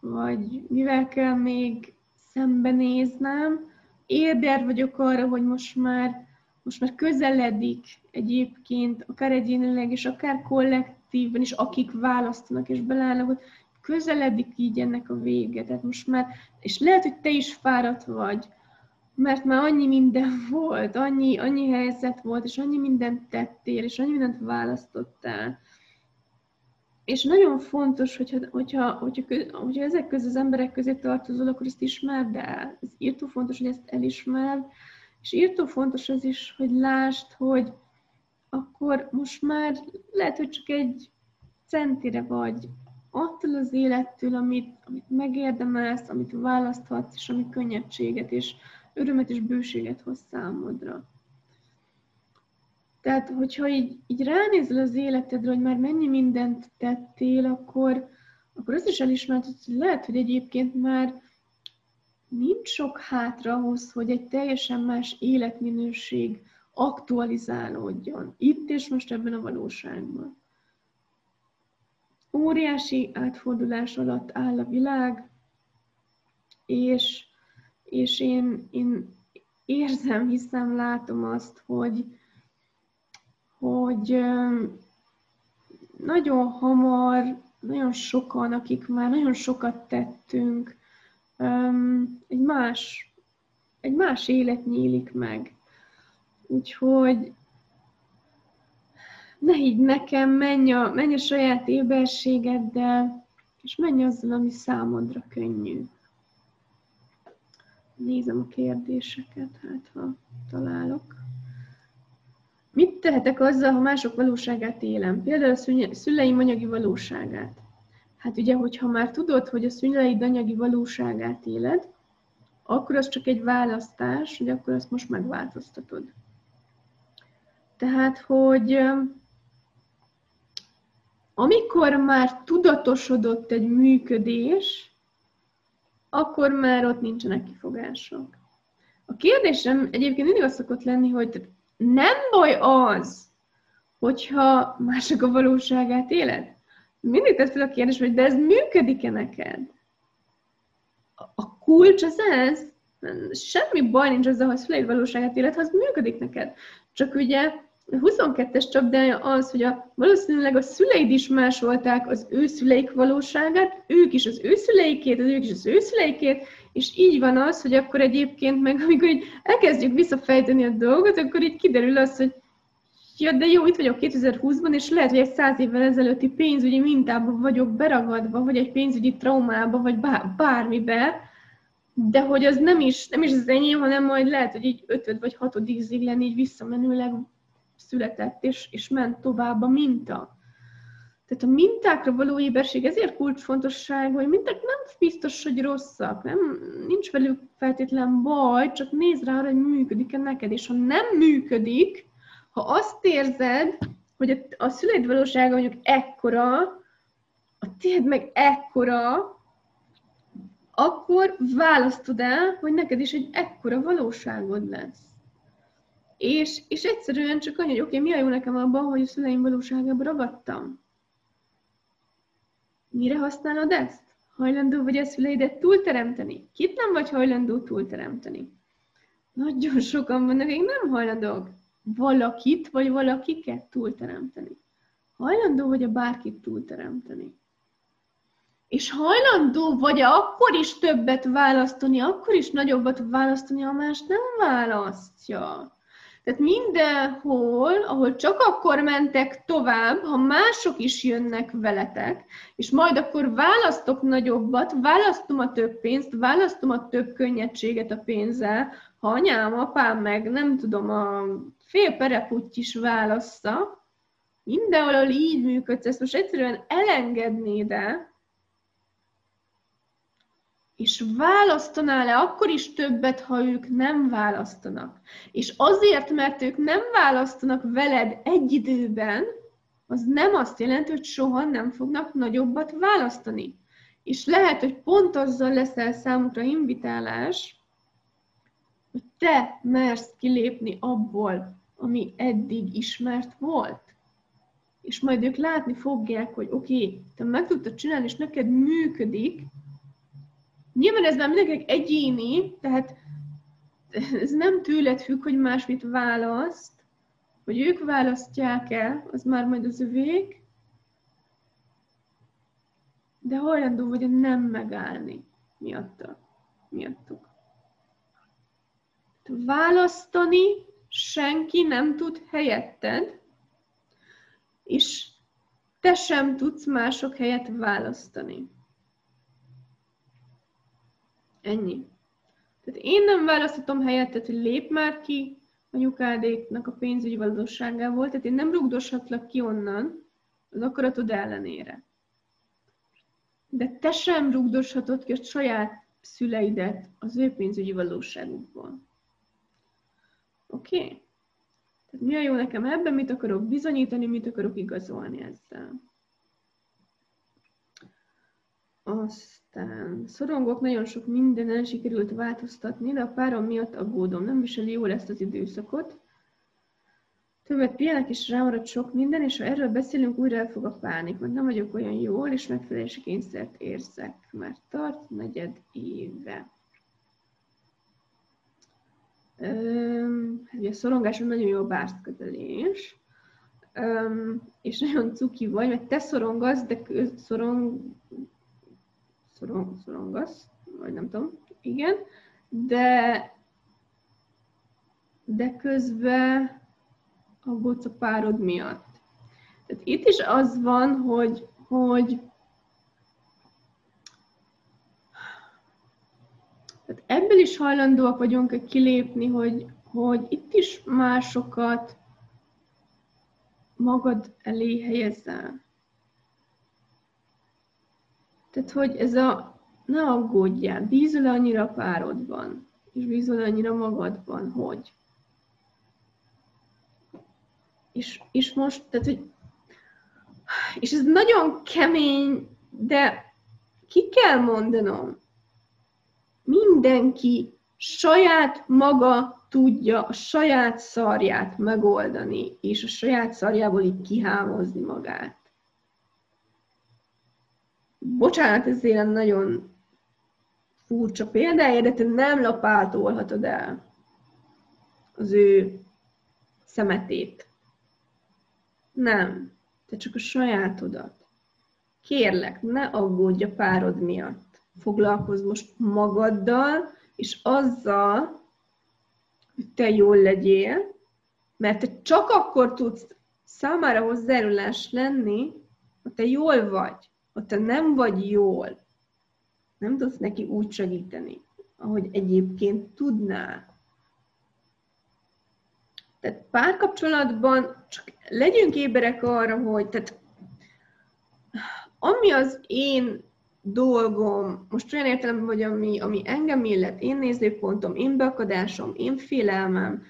vagy mivel kell még szembenéznem. Érder vagyok arra, hogy most már most már közeledik egyébként, akár egyénileg, és akár kollektívben is, akik választanak és belállnak, hogy közeledik így ennek a vége. Tehát most már, és lehet, hogy te is fáradt vagy, mert már annyi minden volt, annyi, annyi helyzet volt, és annyi mindent tettél, és annyi mindent választottál. És nagyon fontos, hogyha, hogyha, hogyha, hogyha ezek közül az emberek közé tartozol, akkor ezt ismerd el. Ez írtó fontos, hogy ezt elismerd, és írtó fontos az is, hogy lásd, hogy akkor most már lehet, hogy csak egy centire vagy attól az élettől, amit, amit megérdemelsz, amit választhatsz, és ami könnyedséget és örömet és bőséget hoz számodra. Tehát, hogyha így, így ránézel az életedre, hogy már mennyi mindent tettél, akkor, akkor azt is elismered, hogy lehet, hogy egyébként már nincs sok hátra ahhoz, hogy egy teljesen más életminőség aktualizálódjon. Itt és most ebben a valóságban. óriási átfordulás alatt áll a világ, és, és én, én érzem, hiszem, látom azt, hogy, hogy nagyon hamar, nagyon sokan, akik már nagyon sokat tettünk, egy más, egy más élet nyílik meg. Úgyhogy ne higgy nekem, menj a, menj a saját éberségeddel, és menj azzal, ami számodra könnyű. Nézem a kérdéseket, hát ha találok. Mit tehetek azzal, ha mások valóságát élem? Például a szüleim anyagi valóságát. Hát ugye, hogyha már tudod, hogy a szüleid anyagi valóságát éled, akkor az csak egy választás, hogy akkor azt most megváltoztatod. Tehát, hogy amikor már tudatosodott egy működés, akkor már ott nincsenek kifogások. A kérdésem egyébként mindig az szokott lenni, hogy nem baj az, hogyha mások a valóságát éled. Mindig tesz fel a kérdés, hogy de ez működik-e neked? A kulcs az ez, semmi baj nincs azzal, hogy szüleid valóságát éled, ha az működik neked. Csak ugye a 22-es csapdája az, hogy a, valószínűleg a szüleid is másolták az ő szüleik valóságát, ők is az ő szüleikét, az ők is az ő szüleikét, és így van az, hogy akkor egyébként meg amikor így elkezdjük visszafejteni a dolgot, akkor így kiderül az, hogy ja, de jó, itt vagyok 2020-ban, és lehet, hogy egy száz évvel ezelőtti pénzügyi mintában vagyok beragadva, vagy egy pénzügyi traumába, vagy bármibe, de hogy az nem is, nem is az enyém, hanem majd lehet, hogy így ötöd vagy hatodik ziglen így visszamenőleg született, és, és ment tovább a minta. Tehát a mintákra való éberség ezért kulcsfontosság, hogy minták nem biztos, hogy rosszak, nem, nincs velük feltétlen baj, csak nézd rá, hogy működik-e neked, és ha nem működik, ha azt érzed, hogy a, a szüleid valósága mondjuk ekkora, a tiéd meg ekkora, akkor választod el, hogy neked is egy ekkora valóságod lesz. És, és egyszerűen csak annyi, hogy oké, okay, mi a jó nekem abban, hogy a szüleim valóságában ragadtam? Mire használod ezt? Hajlandó vagy a szüleidet túlteremteni? Kit nem vagy hajlandó túlteremteni? Nagyon sokan vannak, akik nem hajlandók valakit vagy valakiket túlteremteni. Hajlandó vagy a bárkit túlteremteni. És hajlandó vagy -e akkor is többet választani, akkor is nagyobbat választani, ha más nem választja. Tehát mindenhol, ahol csak akkor mentek tovább, ha mások is jönnek veletek, és majd akkor választok nagyobbat, választom a több pénzt, választom a több könnyedséget a pénzzel, ha anyám, apám meg nem tudom, a fél pereputty is válassza, mindenhol így működsz, ezt most egyszerűen elengednéd el, és választanál-e akkor is többet, ha ők nem választanak? És azért, mert ők nem választanak veled egy időben, az nem azt jelenti, hogy soha nem fognak nagyobbat választani. És lehet, hogy pont azzal leszel számukra invitálás, hogy te mersz kilépni abból, ami eddig ismert volt. És majd ők látni fogják, hogy oké, okay, te meg tudtad csinálni, és neked működik, Nyilván ez már mindenkinek egyéni, tehát ez nem tőled függ, hogy másmit választ, hogy ők választják el, az már majd az övék, de hajlandó vagy nem megállni miatta, miattuk. Választani senki nem tud helyetted, és te sem tudsz mások helyet választani. Ennyi. Tehát én nem választhatom helyettet, hogy lép már ki a nyugádéknak a pénzügyi valóságával, tehát én nem rugdoshatlak ki onnan az akaratod ellenére. De te sem rugdoshatod ki a saját szüleidet az ő pénzügyi valóságukból. Oké? Okay? Tehát mi a jó nekem ebben, mit akarok bizonyítani, mit akarok igazolni ezzel. Aztán szorongok, nagyon sok mindenen sikerült változtatni, de a párom miatt aggódom. Nem viseli jól ezt az időszakot. Többet pihenek, és rámarad sok minden, és ha erről beszélünk, újra elfog a pánik, mert nem vagyok olyan jól, és megfelelési kényszert érzek, mert tart negyed éve. Öm, ugye a szorongáson nagyon jó a közelés, Öm, és nagyon cuki vagy, mert te szorongasz, de köz, szorong, szorong, szorongasz, vagy nem tudom, igen, de, de közben aggódsz a párod miatt. Tehát itt is az van, hogy, hogy tehát ebből is hajlandóak vagyunk kilépni, hogy, hogy itt is másokat magad elé helyezzel. Tehát, hogy ez a ne aggódjál, bízol annyira párodban, és bízol annyira magadban, hogy és, és most, tehát, hogy és ez nagyon kemény, de ki kell mondanom, mindenki saját maga tudja a saját szarját megoldani, és a saját szarjából így kihámozni magát. Bocsánat, ez ilyen nagyon furcsa példája, de te nem lapátolhatod el az ő szemetét. Nem. Te csak a sajátodat. Kérlek, ne aggódj a párod miatt. Foglalkozz most magaddal, és azzal, hogy te jól legyél, mert te csak akkor tudsz számára hozzájárulás lenni, ha te jól vagy, ha te nem vagy jól. Nem tudsz neki úgy segíteni, ahogy egyébként tudnál. Tehát párkapcsolatban csak legyünk éberek arra, hogy tehát ami az én dolgom, most olyan értelemben, hogy ami, ami engem illet, én nézőpontom, én beakadásom, én félelmem,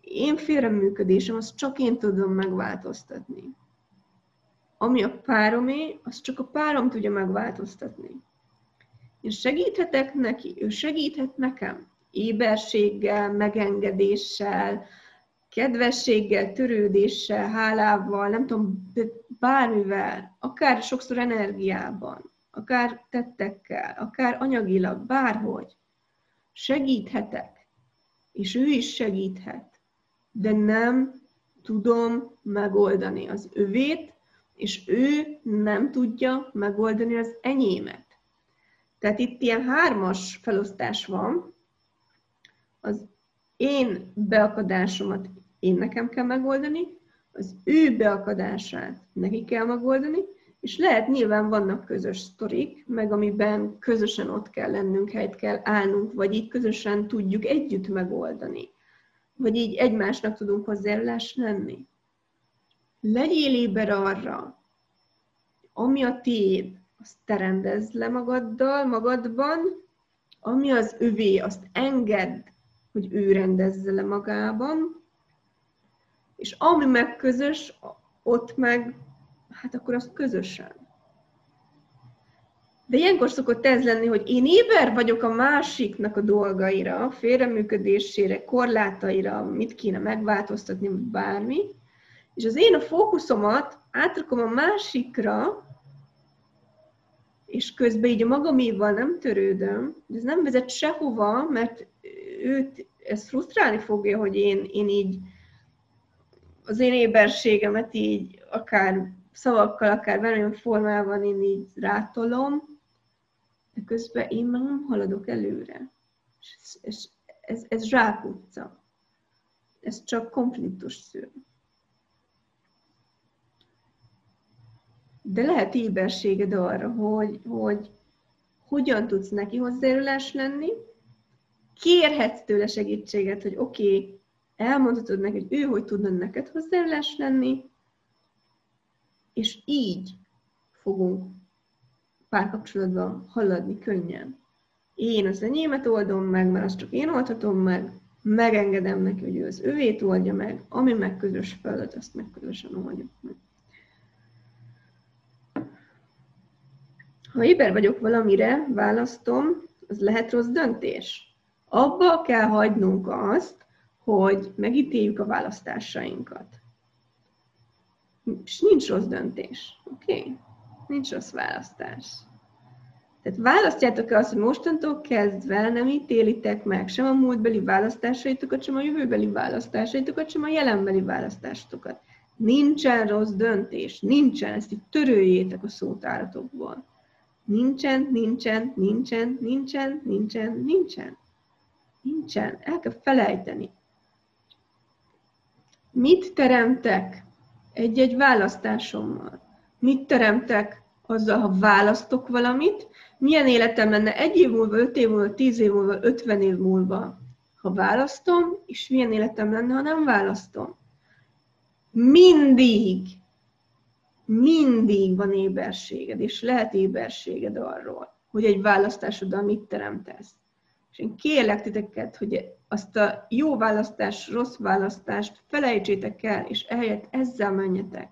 én félreműködésem, azt csak én tudom megváltoztatni. Ami a páromé, azt csak a párom tudja megváltoztatni. Én segíthetek neki, ő segíthet nekem. Éberséggel, megengedéssel, kedvességgel, törődéssel, hálával, nem tudom, bármivel, akár sokszor energiában, akár tettekkel, akár anyagilag, bárhogy. Segíthetek, és ő is segíthet, de nem tudom megoldani az övét, és ő nem tudja megoldani az enyémet. Tehát itt ilyen hármas felosztás van, az én beakadásomat én nekem kell megoldani, az ő beakadását neki kell megoldani, és lehet nyilván vannak közös sztorik, meg amiben közösen ott kell lennünk, helyt kell állnunk, vagy így közösen tudjuk együtt megoldani. Vagy így egymásnak tudunk hozzájárulás lenni. Legyél éber arra, ami a tiéd, azt te rendezd le magaddal, magadban, ami az övé, azt engedd, hogy ő rendezze le magában, és ami meg közös, ott meg, hát akkor az közösen. De ilyenkor szokott ez lenni, hogy én éber vagyok a másiknak a dolgaira, félreműködésére, korlátaira, mit kéne megváltoztatni, bármi, és az én a fókuszomat átrakom a másikra, és közben így a magaméval nem törődöm, de ez nem vezet sehova, mert őt ez frusztrálni fogja, hogy én, én így az én éberségemet így akár szavakkal, akár bármilyen formában én így rátolom, de közben én már nem haladok előre. És ez, ez, ez, ez zsákutca. Ez csak konfliktus szül. De lehet éberséged arra, hogy, hogy hogyan tudsz neki hozzájárulás lenni, kérhetsz tőle segítséget, hogy oké, okay, elmondhatod neki, hogy ő hogy tudna neked hozzájárulás lenni, és így fogunk párkapcsolatban haladni könnyen. Én az enyémet oldom meg, mert azt csak én oldhatom meg, megengedem neki, hogy ő az övét oldja meg, ami meg közös feladat, azt meg közösen oldjuk meg. Ha éber vagyok valamire, választom, az lehet rossz döntés. Abba kell hagynunk azt, hogy megítéljük a választásainkat. És nincs rossz döntés. Oké? Okay? Nincs rossz választás. Tehát választjátok-e azt, hogy mostantól kezdve nem ítélitek meg sem a múltbeli választásaitokat, sem a jövőbeli választásaitokat, sem a jelenbeli választásokat. Nincsen rossz döntés, nincsen, ezt így törőjétek a szótáratokból. Nincsen, nincsen, nincsen, nincsen, nincsen, nincsen. Nincsen, el kell felejteni. Mit teremtek egy-egy választásommal? Mit teremtek azzal, ha választok valamit? Milyen életem lenne egy év múlva, öt év múlva, tíz év múlva, ötven év múlva, ha választom, és milyen életem lenne, ha nem választom? Mindig, mindig van éberséged, és lehet éberséged arról, hogy egy választásoddal mit teremtesz. És én kérlek titeket, hogy azt a jó választás, rossz választást felejtsétek el, és ehelyett ezzel menjetek.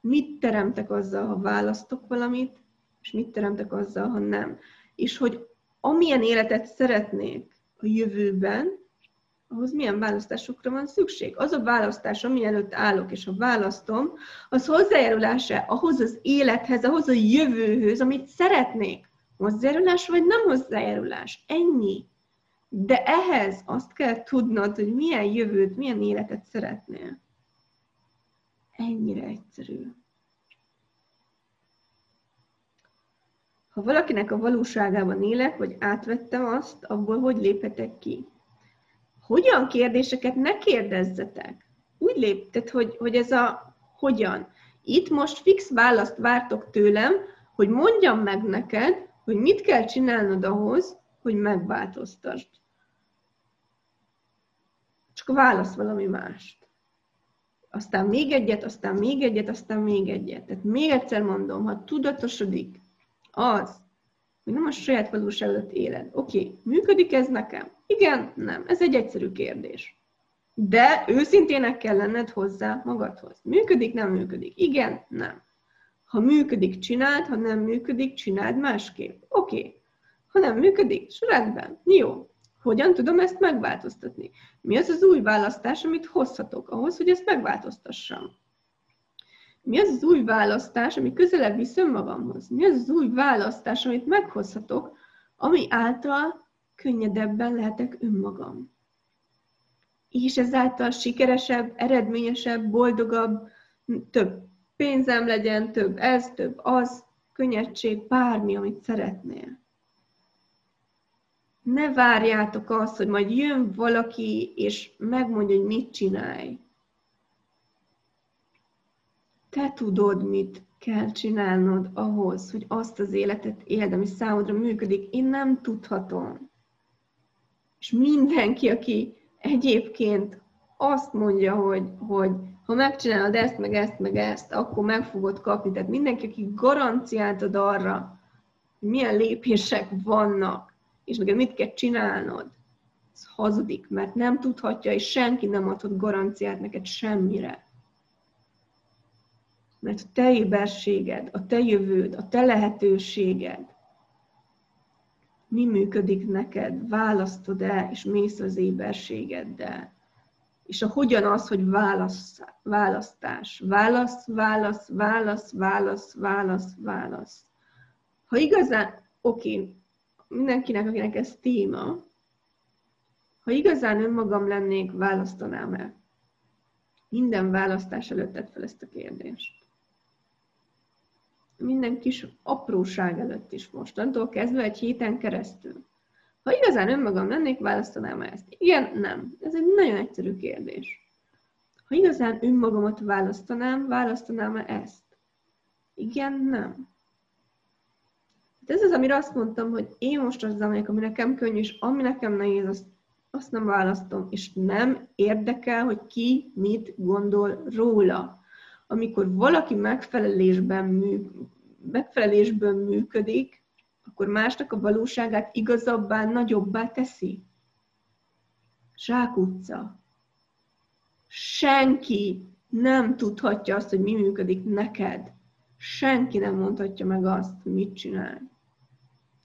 Mit teremtek azzal, ha választok valamit, és mit teremtek azzal, ha nem. És hogy amilyen életet szeretnék a jövőben, ahhoz milyen választásokra van szükség. Az a választás, ami előtt állok, és ha választom, az hozzájárulása ahhoz az élethez, ahhoz a jövőhöz, amit szeretnék. Hozzájárulás vagy nem hozzájárulás. Ennyi. De ehhez azt kell tudnod, hogy milyen jövőt, milyen életet szeretnél. Ennyire egyszerű. Ha valakinek a valóságában élek, vagy átvettem azt, abból hogy léphetek ki? Hogyan kérdéseket ne kérdezzetek. Úgy léptet, hogy, hogy ez a hogyan. Itt most fix választ vártok tőlem, hogy mondjam meg neked, hogy mit kell csinálnod ahhoz, hogy megváltoztasd. Csak válasz valami mást. Aztán még egyet, aztán még egyet, aztán még egyet. Tehát még egyszer mondom, ha tudatosodik az, hogy nem a saját valóságodat éled. Oké, működik ez nekem? Igen, nem. Ez egy egyszerű kérdés. De őszintének kell lenned hozzá magadhoz. Működik, nem működik? Igen, nem. Ha működik, csináld, ha nem működik, csináld másképp. Oké. Ha nem működik, rendben. Jó. Hogyan tudom ezt megváltoztatni? Mi az az új választás, amit hozhatok ahhoz, hogy ezt megváltoztassam? Mi az az új választás, ami közelebb visz önmagamhoz? Mi az az új választás, amit meghozhatok, ami által könnyedebben lehetek önmagam? És ezáltal sikeresebb, eredményesebb, boldogabb, több pénzem legyen, több ez, több az, könnyedség, bármi, amit szeretnél. Ne várjátok azt, hogy majd jön valaki, és megmondja, hogy mit csinálj te tudod, mit kell csinálnod ahhoz, hogy azt az életet éld, ami számodra működik. Én nem tudhatom. És mindenki, aki egyébként azt mondja, hogy, hogy ha megcsinálod ezt, meg ezt, meg ezt, akkor meg fogod kapni. Tehát mindenki, aki garanciát ad arra, hogy milyen lépések vannak, és neked mit kell csinálnod, az hazudik, mert nem tudhatja, és senki nem adhat garanciát neked semmire. Mert a te éberséged, a te jövőd, a te lehetőséged, mi működik neked, választod el, és mész az éberségeddel. És a hogyan az, hogy válasz, választás. Válasz, válasz, válasz, válasz, válasz, válasz. Ha igazán, oké, mindenkinek, akinek ez téma, ha igazán önmagam lennék, választanám-e? Minden választás előtt tett fel ezt a kérdést minden kis apróság előtt is mostantól kezdve egy héten keresztül. Ha igazán önmagam lennék, választanám ezt? Igen, nem. Ez egy nagyon egyszerű kérdés. Ha igazán önmagamat választanám, választanám-e ezt? Igen, nem. Hát ez az, amire azt mondtam, hogy én most az amelyek, ami nekem könnyű, és ami nekem nehéz, azt, azt nem választom, és nem érdekel, hogy ki mit gondol róla amikor valaki megfelelésben mű, megfelelésből működik, akkor másnak a valóságát igazabbá, nagyobbá teszi. Zsákutca. Senki nem tudhatja azt, hogy mi működik neked. Senki nem mondhatja meg azt, mit csinál.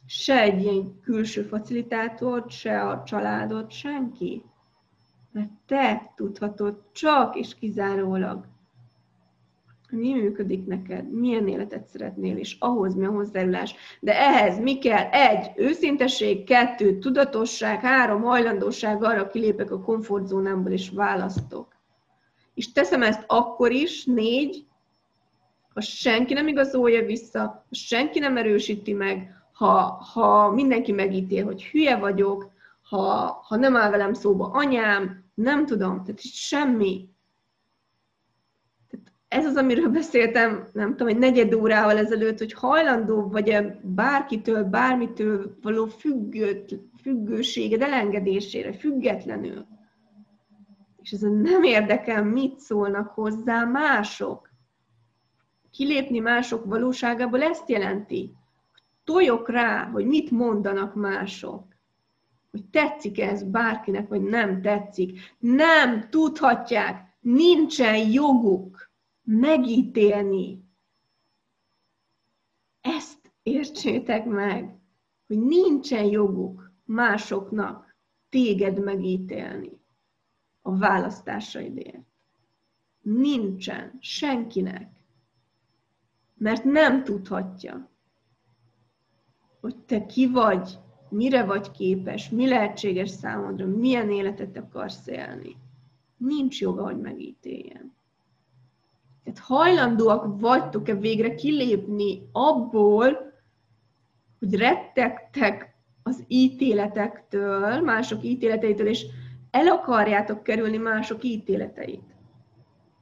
Se egy ilyen külső facilitátort, se a családot, senki. Mert te tudhatod csak és kizárólag mi működik neked, milyen életet szeretnél, és ahhoz mi a hozzájárulás. De ehhez mi kell? Egy, őszintesség, kettő, tudatosság, három, hajlandóság arra kilépek a komfortzónámból, és választok. És teszem ezt akkor is, négy, ha senki nem igazolja vissza, ha senki nem erősíti meg, ha, ha mindenki megítél, hogy hülye vagyok, ha, ha nem áll velem szóba anyám, nem tudom, tehát semmi. Ez az, amiről beszéltem, nem tudom, egy negyed órával ezelőtt, hogy hajlandó vagy-e bárkitől, bármitől való függőt, függőséged elengedésére, függetlenül. És ez nem érdekel, mit szólnak hozzá mások. Kilépni mások valóságából ezt jelenti. Toljok rá, hogy mit mondanak mások hogy tetszik ez bárkinek, vagy nem tetszik. Nem tudhatják, nincsen joguk megítélni. Ezt értsétek meg, hogy nincsen joguk másoknak téged megítélni a választásaidért. Nincsen senkinek. Mert nem tudhatja, hogy te ki vagy, mire vagy képes, mi lehetséges számodra, milyen életet akarsz élni. Nincs joga, hogy megítéljen. Tehát hajlandóak vagytok-e végre kilépni abból, hogy rettegtek az ítéletektől, mások ítéleteitől, és el akarjátok kerülni mások ítéleteit.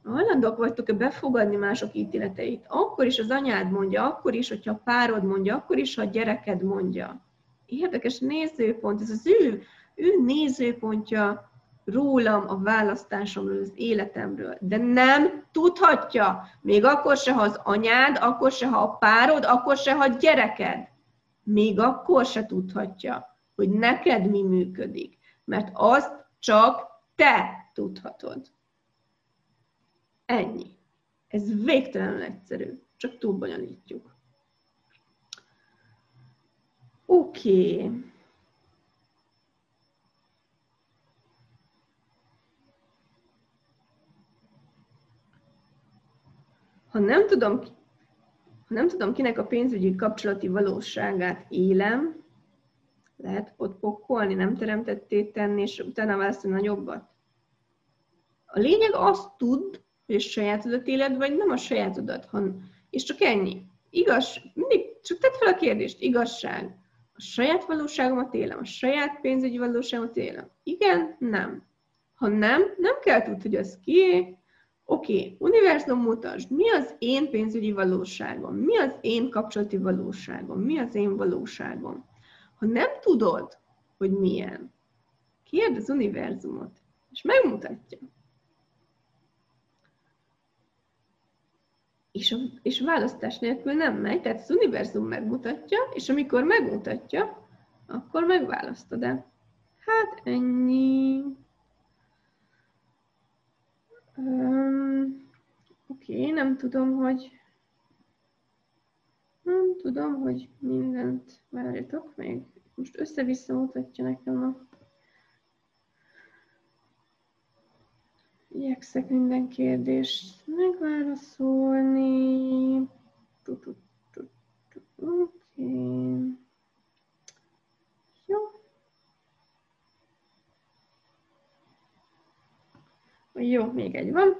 Hajlandóak vagytok-e befogadni mások ítéleteit? Akkor is az anyád mondja, akkor is, hogyha a párod mondja, akkor is, ha a gyereked mondja érdekes nézőpont, ez az ő, ő nézőpontja rólam, a választásomról, az életemről. De nem tudhatja, még akkor se, ha az anyád, akkor se, ha a párod, akkor se, ha a gyereked. Még akkor se tudhatja, hogy neked mi működik. Mert azt csak te tudhatod. Ennyi. Ez végtelenül egyszerű, csak túl bonyolítjuk. Oké. Okay. Ha nem tudom, ha nem tudom, kinek a pénzügyi kapcsolati valóságát élem, lehet ott pokkolni, nem teremtetté tenni, és utána választani nagyobbat. A lényeg azt tud, hogy a sajátodat éled, vagy nem a sajátodat, han, és csak ennyi. Igaz, mindig csak tedd fel a kérdést, igazság saját valóságomat élem, a saját pénzügyi valóságomat élem. Igen, nem. Ha nem, nem kell tudni, hogy az kié. Oké, okay, univerzum mutasd, mi az én pénzügyi valóságom, mi az én kapcsolati valóságom, mi az én valóságom. Ha nem tudod, hogy milyen, kérd az univerzumot, és megmutatja. és, a, és választás nélkül nem megy, tehát az univerzum megmutatja, és amikor megmutatja, akkor megválasztod el. Hát ennyi. Um, Oké, okay, nem tudom, hogy nem tudom, hogy mindent várjatok még. Most össze-vissza mutatja nekem a Igyekszek minden kérdést megválaszolni. Oké. Jó. Jó, még egy van.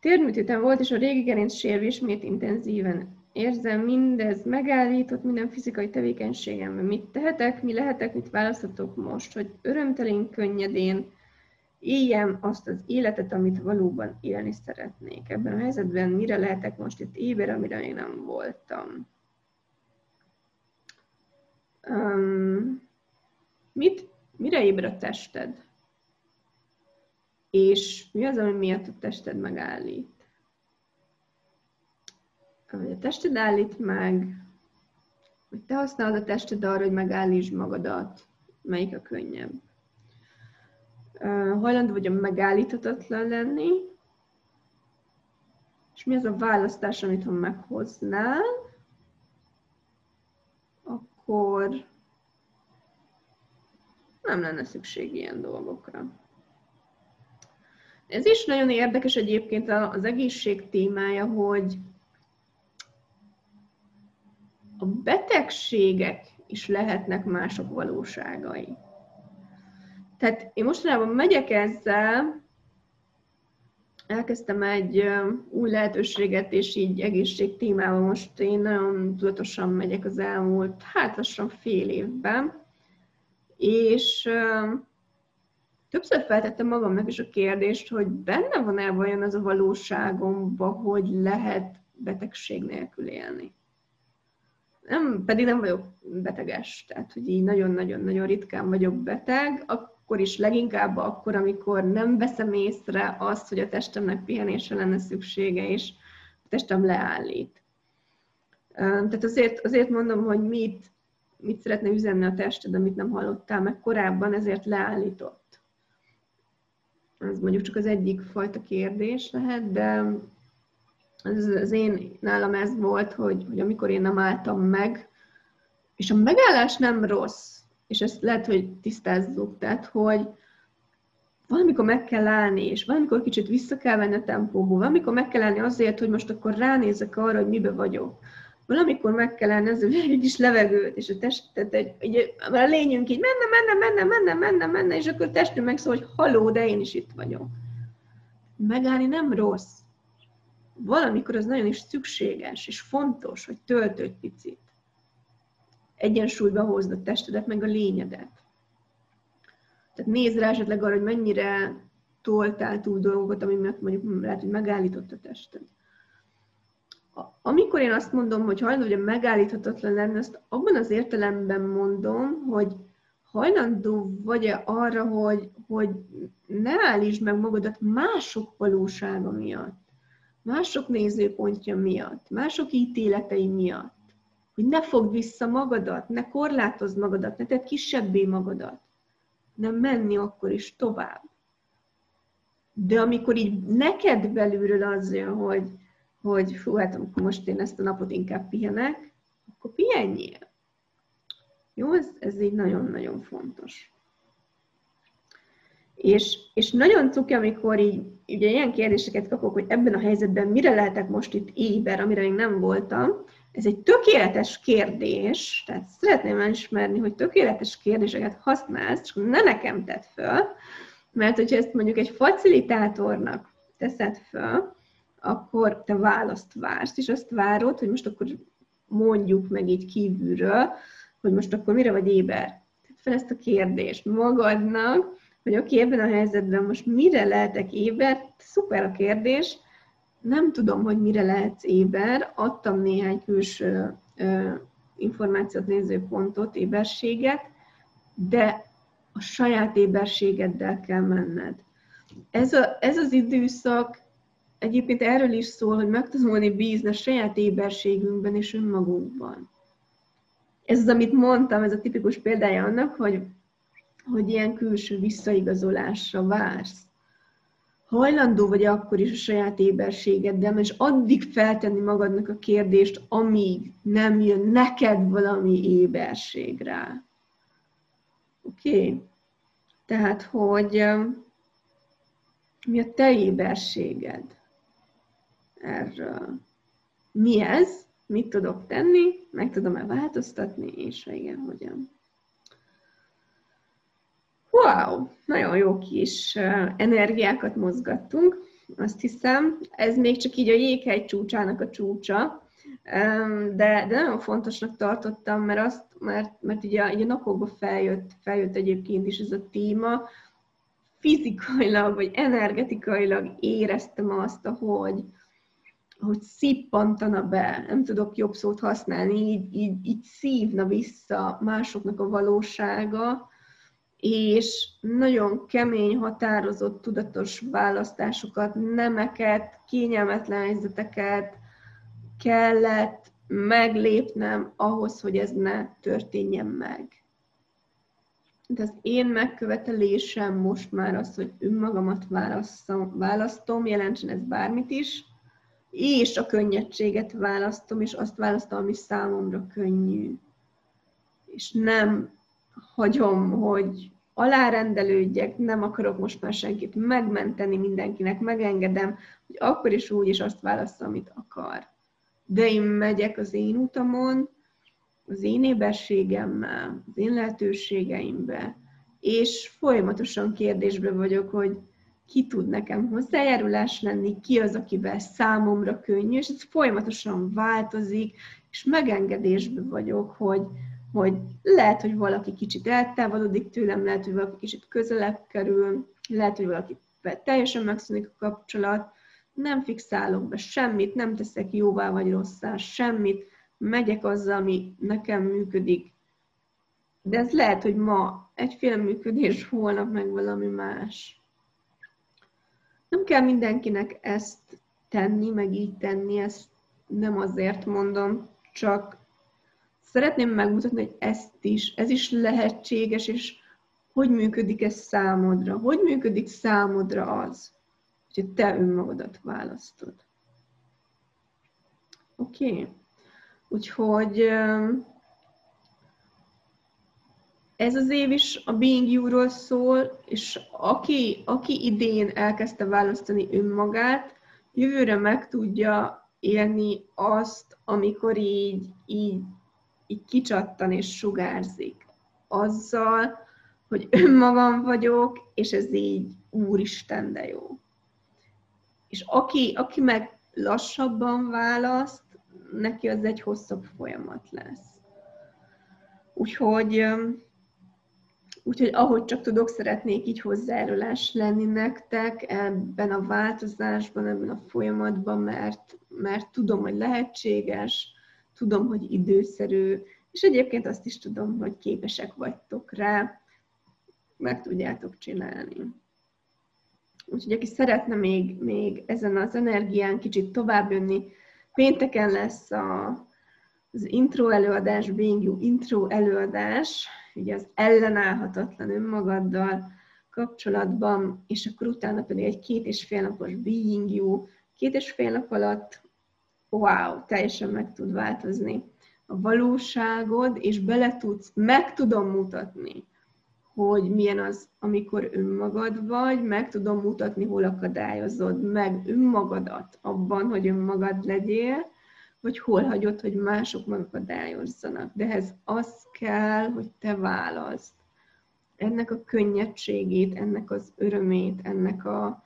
Térműtétem volt, és a régi gerinc sérül ismét intenzíven. Érzem, mindez megállított minden fizikai tevékenységemben. Mit tehetek, mi lehetek, mit választhatok most, hogy örömtelén, könnyedén, éljem azt az életet, amit valóban élni szeretnék. Ebben a helyzetben mire lehetek most itt éber, amire én nem voltam. Um, mit, mire éber a tested? És mi az, ami miatt a tested megállít? Vagy a tested állít meg, vagy te használod a tested arra, hogy megállítsd magadat, melyik a könnyebb hajlandó vagy a megállíthatatlan lenni, és mi az a választás, amit ha meghoznál, akkor nem lenne szükség ilyen dolgokra. Ez is nagyon érdekes egyébként az egészség témája, hogy a betegségek is lehetnek mások valóságai. Tehát én mostanában megyek ezzel, elkezdtem egy új lehetőséget, és így egészség témában most én nagyon tudatosan megyek az elmúlt, hát lassan fél évben, és többször feltettem magamnak is a kérdést, hogy benne van-e vajon az a valóságomban, hogy lehet betegség nélkül élni. Nem, pedig nem vagyok beteges, tehát hogy így nagyon-nagyon-nagyon ritkán vagyok beteg, akkor is leginkább akkor, amikor nem veszem észre azt, hogy a testemnek pihenésre lenne szüksége, és a testem leállít. Tehát azért, azért mondom, hogy mit, mit szeretne üzenni a tested, amit nem hallottál meg korábban, ezért leállított. Ez mondjuk csak az egyik fajta kérdés lehet, de az, én, nálam ez volt, hogy, hogy amikor én nem álltam meg, és a megállás nem rossz, és ezt lehet, hogy tisztázzuk, tehát, hogy valamikor meg kell állni, és valamikor kicsit vissza kell venni a tempóból, valamikor meg kell állni azért, hogy most akkor ránézek arra, hogy mibe vagyok. Valamikor meg kell állni azért, hogy egy kis levegőt, és a testet, egy, egy, a lényünk így menne, menne, menne, menne, menne, menne, és akkor testünk megszól, hogy haló, de én is itt vagyok. Megállni nem rossz. Valamikor az nagyon is szükséges, és fontos, hogy töltődj picit egyensúlyba hozd a testedet, meg a lényedet. Tehát nézd rá esetleg arra, hogy mennyire toltál túl dolgokat, ami mondjuk lehet, hogy megállított a tested. Amikor én azt mondom, hogy hajlandó hogy megállíthatatlan lenne, azt abban az értelemben mondom, hogy hajlandó vagy-e arra, hogy, hogy ne állítsd meg magadat mások valósága miatt, mások nézőpontja miatt, mások ítéletei miatt hogy ne fogd vissza magadat, ne korlátozd magadat, ne tedd kisebbé magadat, nem menni akkor is tovább. De amikor így neked belülről az jön, hogy, hogy fú, hát most én ezt a napot inkább pihenek, akkor pihenjél. Jó, ez, ez így nagyon-nagyon fontos. És, és nagyon cuki, amikor így ugye ilyen kérdéseket kapok, hogy ebben a helyzetben mire lehetek most itt éber, amire még nem voltam, ez egy tökéletes kérdés, tehát szeretném elismerni, hogy tökéletes kérdéseket használsz, csak ne nekem tedd föl, mert hogyha ezt mondjuk egy facilitátornak teszed föl, akkor te választ vársz, és azt várod, hogy most akkor mondjuk meg így kívülről, hogy most akkor mire vagy éber. Tedd fel ezt a kérdést magadnak, hogy oké, okay, ebben a helyzetben most mire lehetek éber, szuper a kérdés, nem tudom, hogy mire lehetsz éber, adtam néhány külső ö, információt, nézőpontot, éberséget, de a saját éberségeddel kell menned. Ez, a, ez az időszak egyébként erről is szól, hogy meg tudunk bízni a saját éberségünkben és önmagunkban. Ez az, amit mondtam, ez a tipikus példája annak, hogy, hogy ilyen külső visszaigazolásra vársz hajlandó vagy akkor is a saját éberségeddel, és addig feltenni magadnak a kérdést, amíg nem jön neked valami éberség rá. Oké? Okay? Tehát, hogy mi a te éberséged erről? Mi ez? Mit tudok tenni? Meg tudom-e változtatni? És igen, hogyan? Wow, nagyon jó kis energiákat mozgattunk, azt hiszem. Ez még csak így a jéghegy csúcsának a csúcsa, de, de nagyon fontosnak tartottam, mert, azt, mert, mert ugye, ugye napokban feljött, feljött egyébként is ez a téma, fizikailag vagy energetikailag éreztem azt, hogy, hogy szippantana be, nem tudok jobb szót használni, így, így, így szívna vissza másoknak a valósága, és nagyon kemény, határozott, tudatos választásokat, nemeket, kényelmetlen helyzeteket kellett meglépnem ahhoz, hogy ez ne történjen meg. De az én megkövetelésem most már az, hogy önmagamat választom, választom jelentsen ez bármit is, és a könnyedséget választom, és azt választom, ami számomra könnyű. És nem hagyom, hogy alárendelődjek, nem akarok most már senkit megmenteni, mindenkinek megengedem, hogy akkor is úgy is azt válassza, amit akar. De én megyek az én utamon, az én éberségemmel, az én lehetőségeimbe, és folyamatosan kérdésbe vagyok, hogy ki tud nekem hozzájárulás lenni, ki az, akivel számomra könnyű, és ez folyamatosan változik, és megengedésbe vagyok, hogy, hogy lehet, hogy valaki kicsit eltávolodik tőlem, lehet, hogy valaki kicsit közelebb kerül, lehet, hogy valaki teljesen megszűnik a kapcsolat, nem fixálok be semmit, nem teszek jóvá vagy rosszá semmit, megyek azzal, ami nekem működik. De ez lehet, hogy ma egyféle működés, holnap meg valami más. Nem kell mindenkinek ezt tenni, meg így tenni, ezt nem azért mondom, csak szeretném megmutatni, hogy ezt is, ez is lehetséges, és hogy működik ez számodra, hogy működik számodra az, hogy te önmagadat választod. Oké? Okay. Úgyhogy ez az év is a Being You-ról szól, és aki, aki idén elkezdte választani önmagát, jövőre meg tudja élni azt, amikor így, így, így kicsattan és sugárzik. Azzal, hogy önmagam vagyok, és ez így úristen, de jó. És aki, aki meg lassabban választ, neki az egy hosszabb folyamat lesz. Úgyhogy, úgyhogy ahogy csak tudok, szeretnék így hozzájárulás lenni nektek ebben a változásban, ebben a folyamatban, mert, mert tudom, hogy lehetséges, tudom, hogy időszerű, és egyébként azt is tudom, hogy képesek vagytok rá, meg tudjátok csinálni. Úgyhogy aki szeretne még, még ezen az energián kicsit tovább jönni, pénteken lesz a, az intro előadás, Being You intro előadás, ugye az ellenállhatatlan önmagaddal kapcsolatban, és akkor utána pedig egy két és fél napos Being You, két és fél nap alatt, wow, teljesen meg tud változni a valóságod, és bele tudsz, meg tudom mutatni, hogy milyen az, amikor önmagad vagy, meg tudom mutatni, hol akadályozod meg önmagadat abban, hogy önmagad legyél, vagy hol hagyod, hogy mások megakadályozzanak. De ez az kell, hogy te választ. Ennek a könnyedségét, ennek az örömét, ennek a,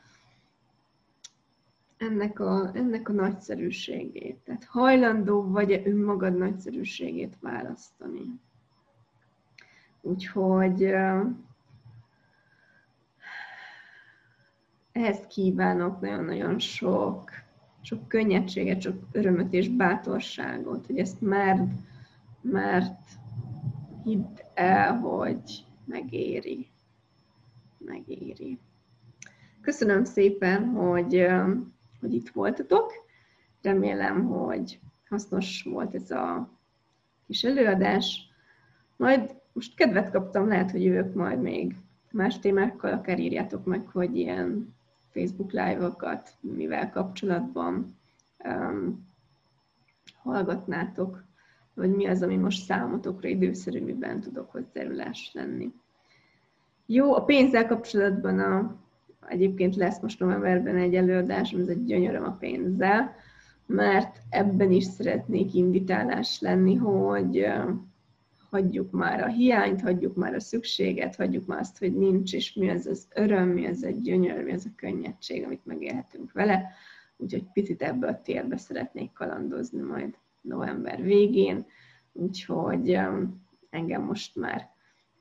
ennek a, ennek a nagyszerűségét. Tehát hajlandó vagy-e önmagad nagyszerűségét választani. Úgyhogy ehhez kívánok nagyon-nagyon sok, sok könnyedséget, sok örömöt és bátorságot, hogy ezt merd, mert hidd el, hogy megéri. Megéri. Köszönöm szépen, hogy, hogy itt voltatok. Remélem, hogy hasznos volt ez a kis előadás. Majd most kedvet kaptam, lehet, hogy jövök majd még más témákkal, akár írjátok meg, hogy ilyen Facebook live-okat, mivel kapcsolatban um, hallgatnátok, vagy mi az, ami most számotokra időszerű, miben tudok hozzájárulás lenni. Jó, a pénzzel kapcsolatban a, egyébként lesz most novemberben egy előadás, ez egy gyönyöröm a pénzzel, mert ebben is szeretnék invitálás lenni, hogy hagyjuk már a hiányt, hagyjuk már a szükséget, hagyjuk már azt, hogy nincs, és mi az az öröm, mi az a gyönyör, mi az a könnyedség, amit megélhetünk vele. Úgyhogy picit ebbe a térbe szeretnék kalandozni majd november végén, úgyhogy um, engem most már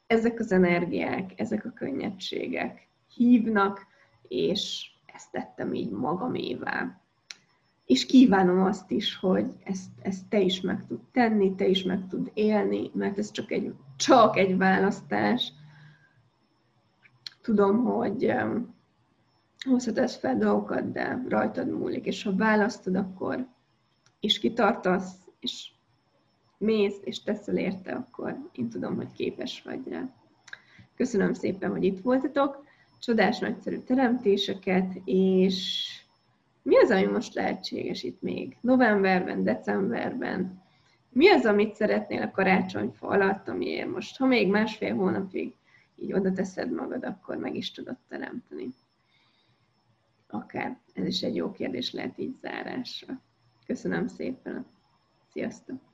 ezek az energiák, ezek a könnyedségek hívnak, és ezt tettem így magamévá és kívánom azt is, hogy ezt, ezt te is meg tud tenni, te is meg tud élni, mert ez csak egy, csak egy választás. Tudom, hogy hozhatsz fel dolgokat, de rajtad múlik, és ha választod, akkor és kitartasz, és mész, és teszel érte, akkor én tudom, hogy képes vagy rá. Köszönöm szépen, hogy itt voltatok, csodás, nagyszerű teremtéseket, és mi az, ami most lehetséges itt még? Novemberben, decemberben? Mi az, amit szeretnél a karácsonyfa alatt, amiért most, ha még másfél hónapig így oda teszed magad, akkor meg is tudod teremteni? Akár ez is egy jó kérdés lehet így zárásra. Köszönöm szépen. Sziasztok!